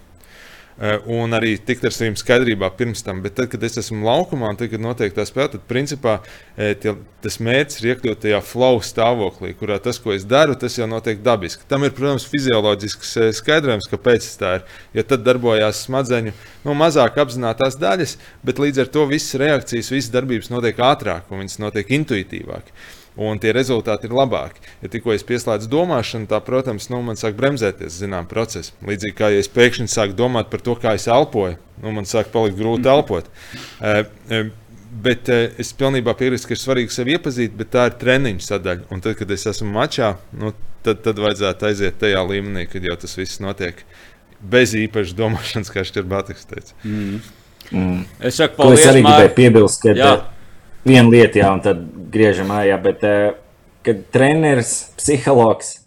Eh, un arī tikt ar saviem skaidrībā pirms tam. Bet tad, kad es esmu laukumā un tad, kad notiek tā spēle, tad principā eh, tie, tas mērķis ir iekļūt tajā flow stāvoklī, kurā tas, ko es daru, tas jau notiek dabiski. Tam ir, protams, fizioloģisks eh, skaidrojums, kāpēc tas tā ir. Jo tad darbojās smadzeņu nu, mazāk apzinātās daļas, bet līdz ar to visas reakcijas, visas darbības notiek ātrāk un viņas notiek intuitīvāk. Un tie rezultāti ir labāki. Ja tikko es pieslēdzu domāšanu, tā, protams, nu, man sāk bremzēties zinām procesi. Līdzīgi kā ja es pēkšņi sāku domāt par to, kā es elpoju, nu, man sāk palikt grūti elpot. Uh, uh, Bet uh, es pilnībā piekrītu, ka ir svarīgi sevi iepazīt, bet tā ir treniņa sadaļa. Un tad, kad es esmu mačā, nu, tad, tad vajadzētu aiziet tajā līmenī, kad jau tas viss notiek bez īpašas domāšanas, kā Šķirbātis teica. Mm. Mm. Es saku, Ko es paldies, arī gribēju piebilst, ka viena lieta, jā, un tad griežam ājā, bet eh, kad treneris, psihologs,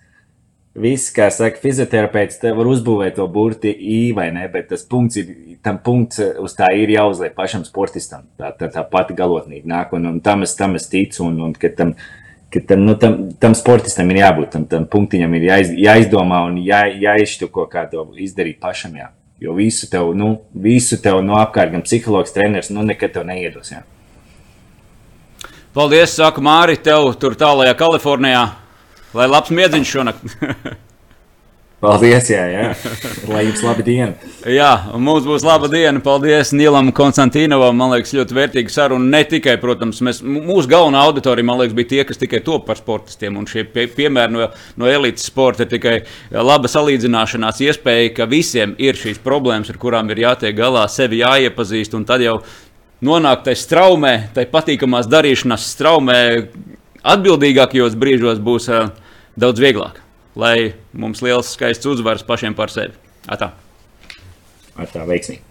viss, kā saka, fizioterapeits, te var uzbūvēt to burti I vai ne, bet tas punkts ir, tam punkts eh, uz tā ir jāuzliek pašam sportistam. Tā, tā, tā pati galotnība nāk, un, un tam, es, tam es ticu, un, un ka tam, ka tam, nu, tam, tam sportistam ir jābūt, tam, tam punktiņam ir jāiz, jāizdomā un jā, jāizštuko, kā to izdarīt pašam, jā. Jo visu tev, nu, visu tev no apkārt, gan psihologs, treneris, nu, nekad tev neiedos, jā. Paldies, saka Māri, tev tur tālākajā Kalifornijā. Lai labs miedziņš šonakt. Paldies, jā, jā. Lai jums laba diena. Jā, mums būs laba diena. Paldies Nilam Konstantīnovam. Man liekas, ļoti vērtīga saruna. Ne tikai, protams, mēs, mūsu galvenā auditorija, man liekas, bija tie, kas tikai top par sportistiem. Un šie pie, piemēri no, no elites sporta ir tikai laba salīdzināšanās iespēja, ka visiem ir šīs problēmas, ar kurām ir jātiek galā, sevi jāiepazīst. Un tad jau nonākt tajā straumē, tajā patīkamās darīšanās straumē, atbildīgākajos brīžos būs uh, daudz vieglāk. Lai mums liels skaists uzvaras pašiem par sevi. Atā. Ar tā veiksmīgi.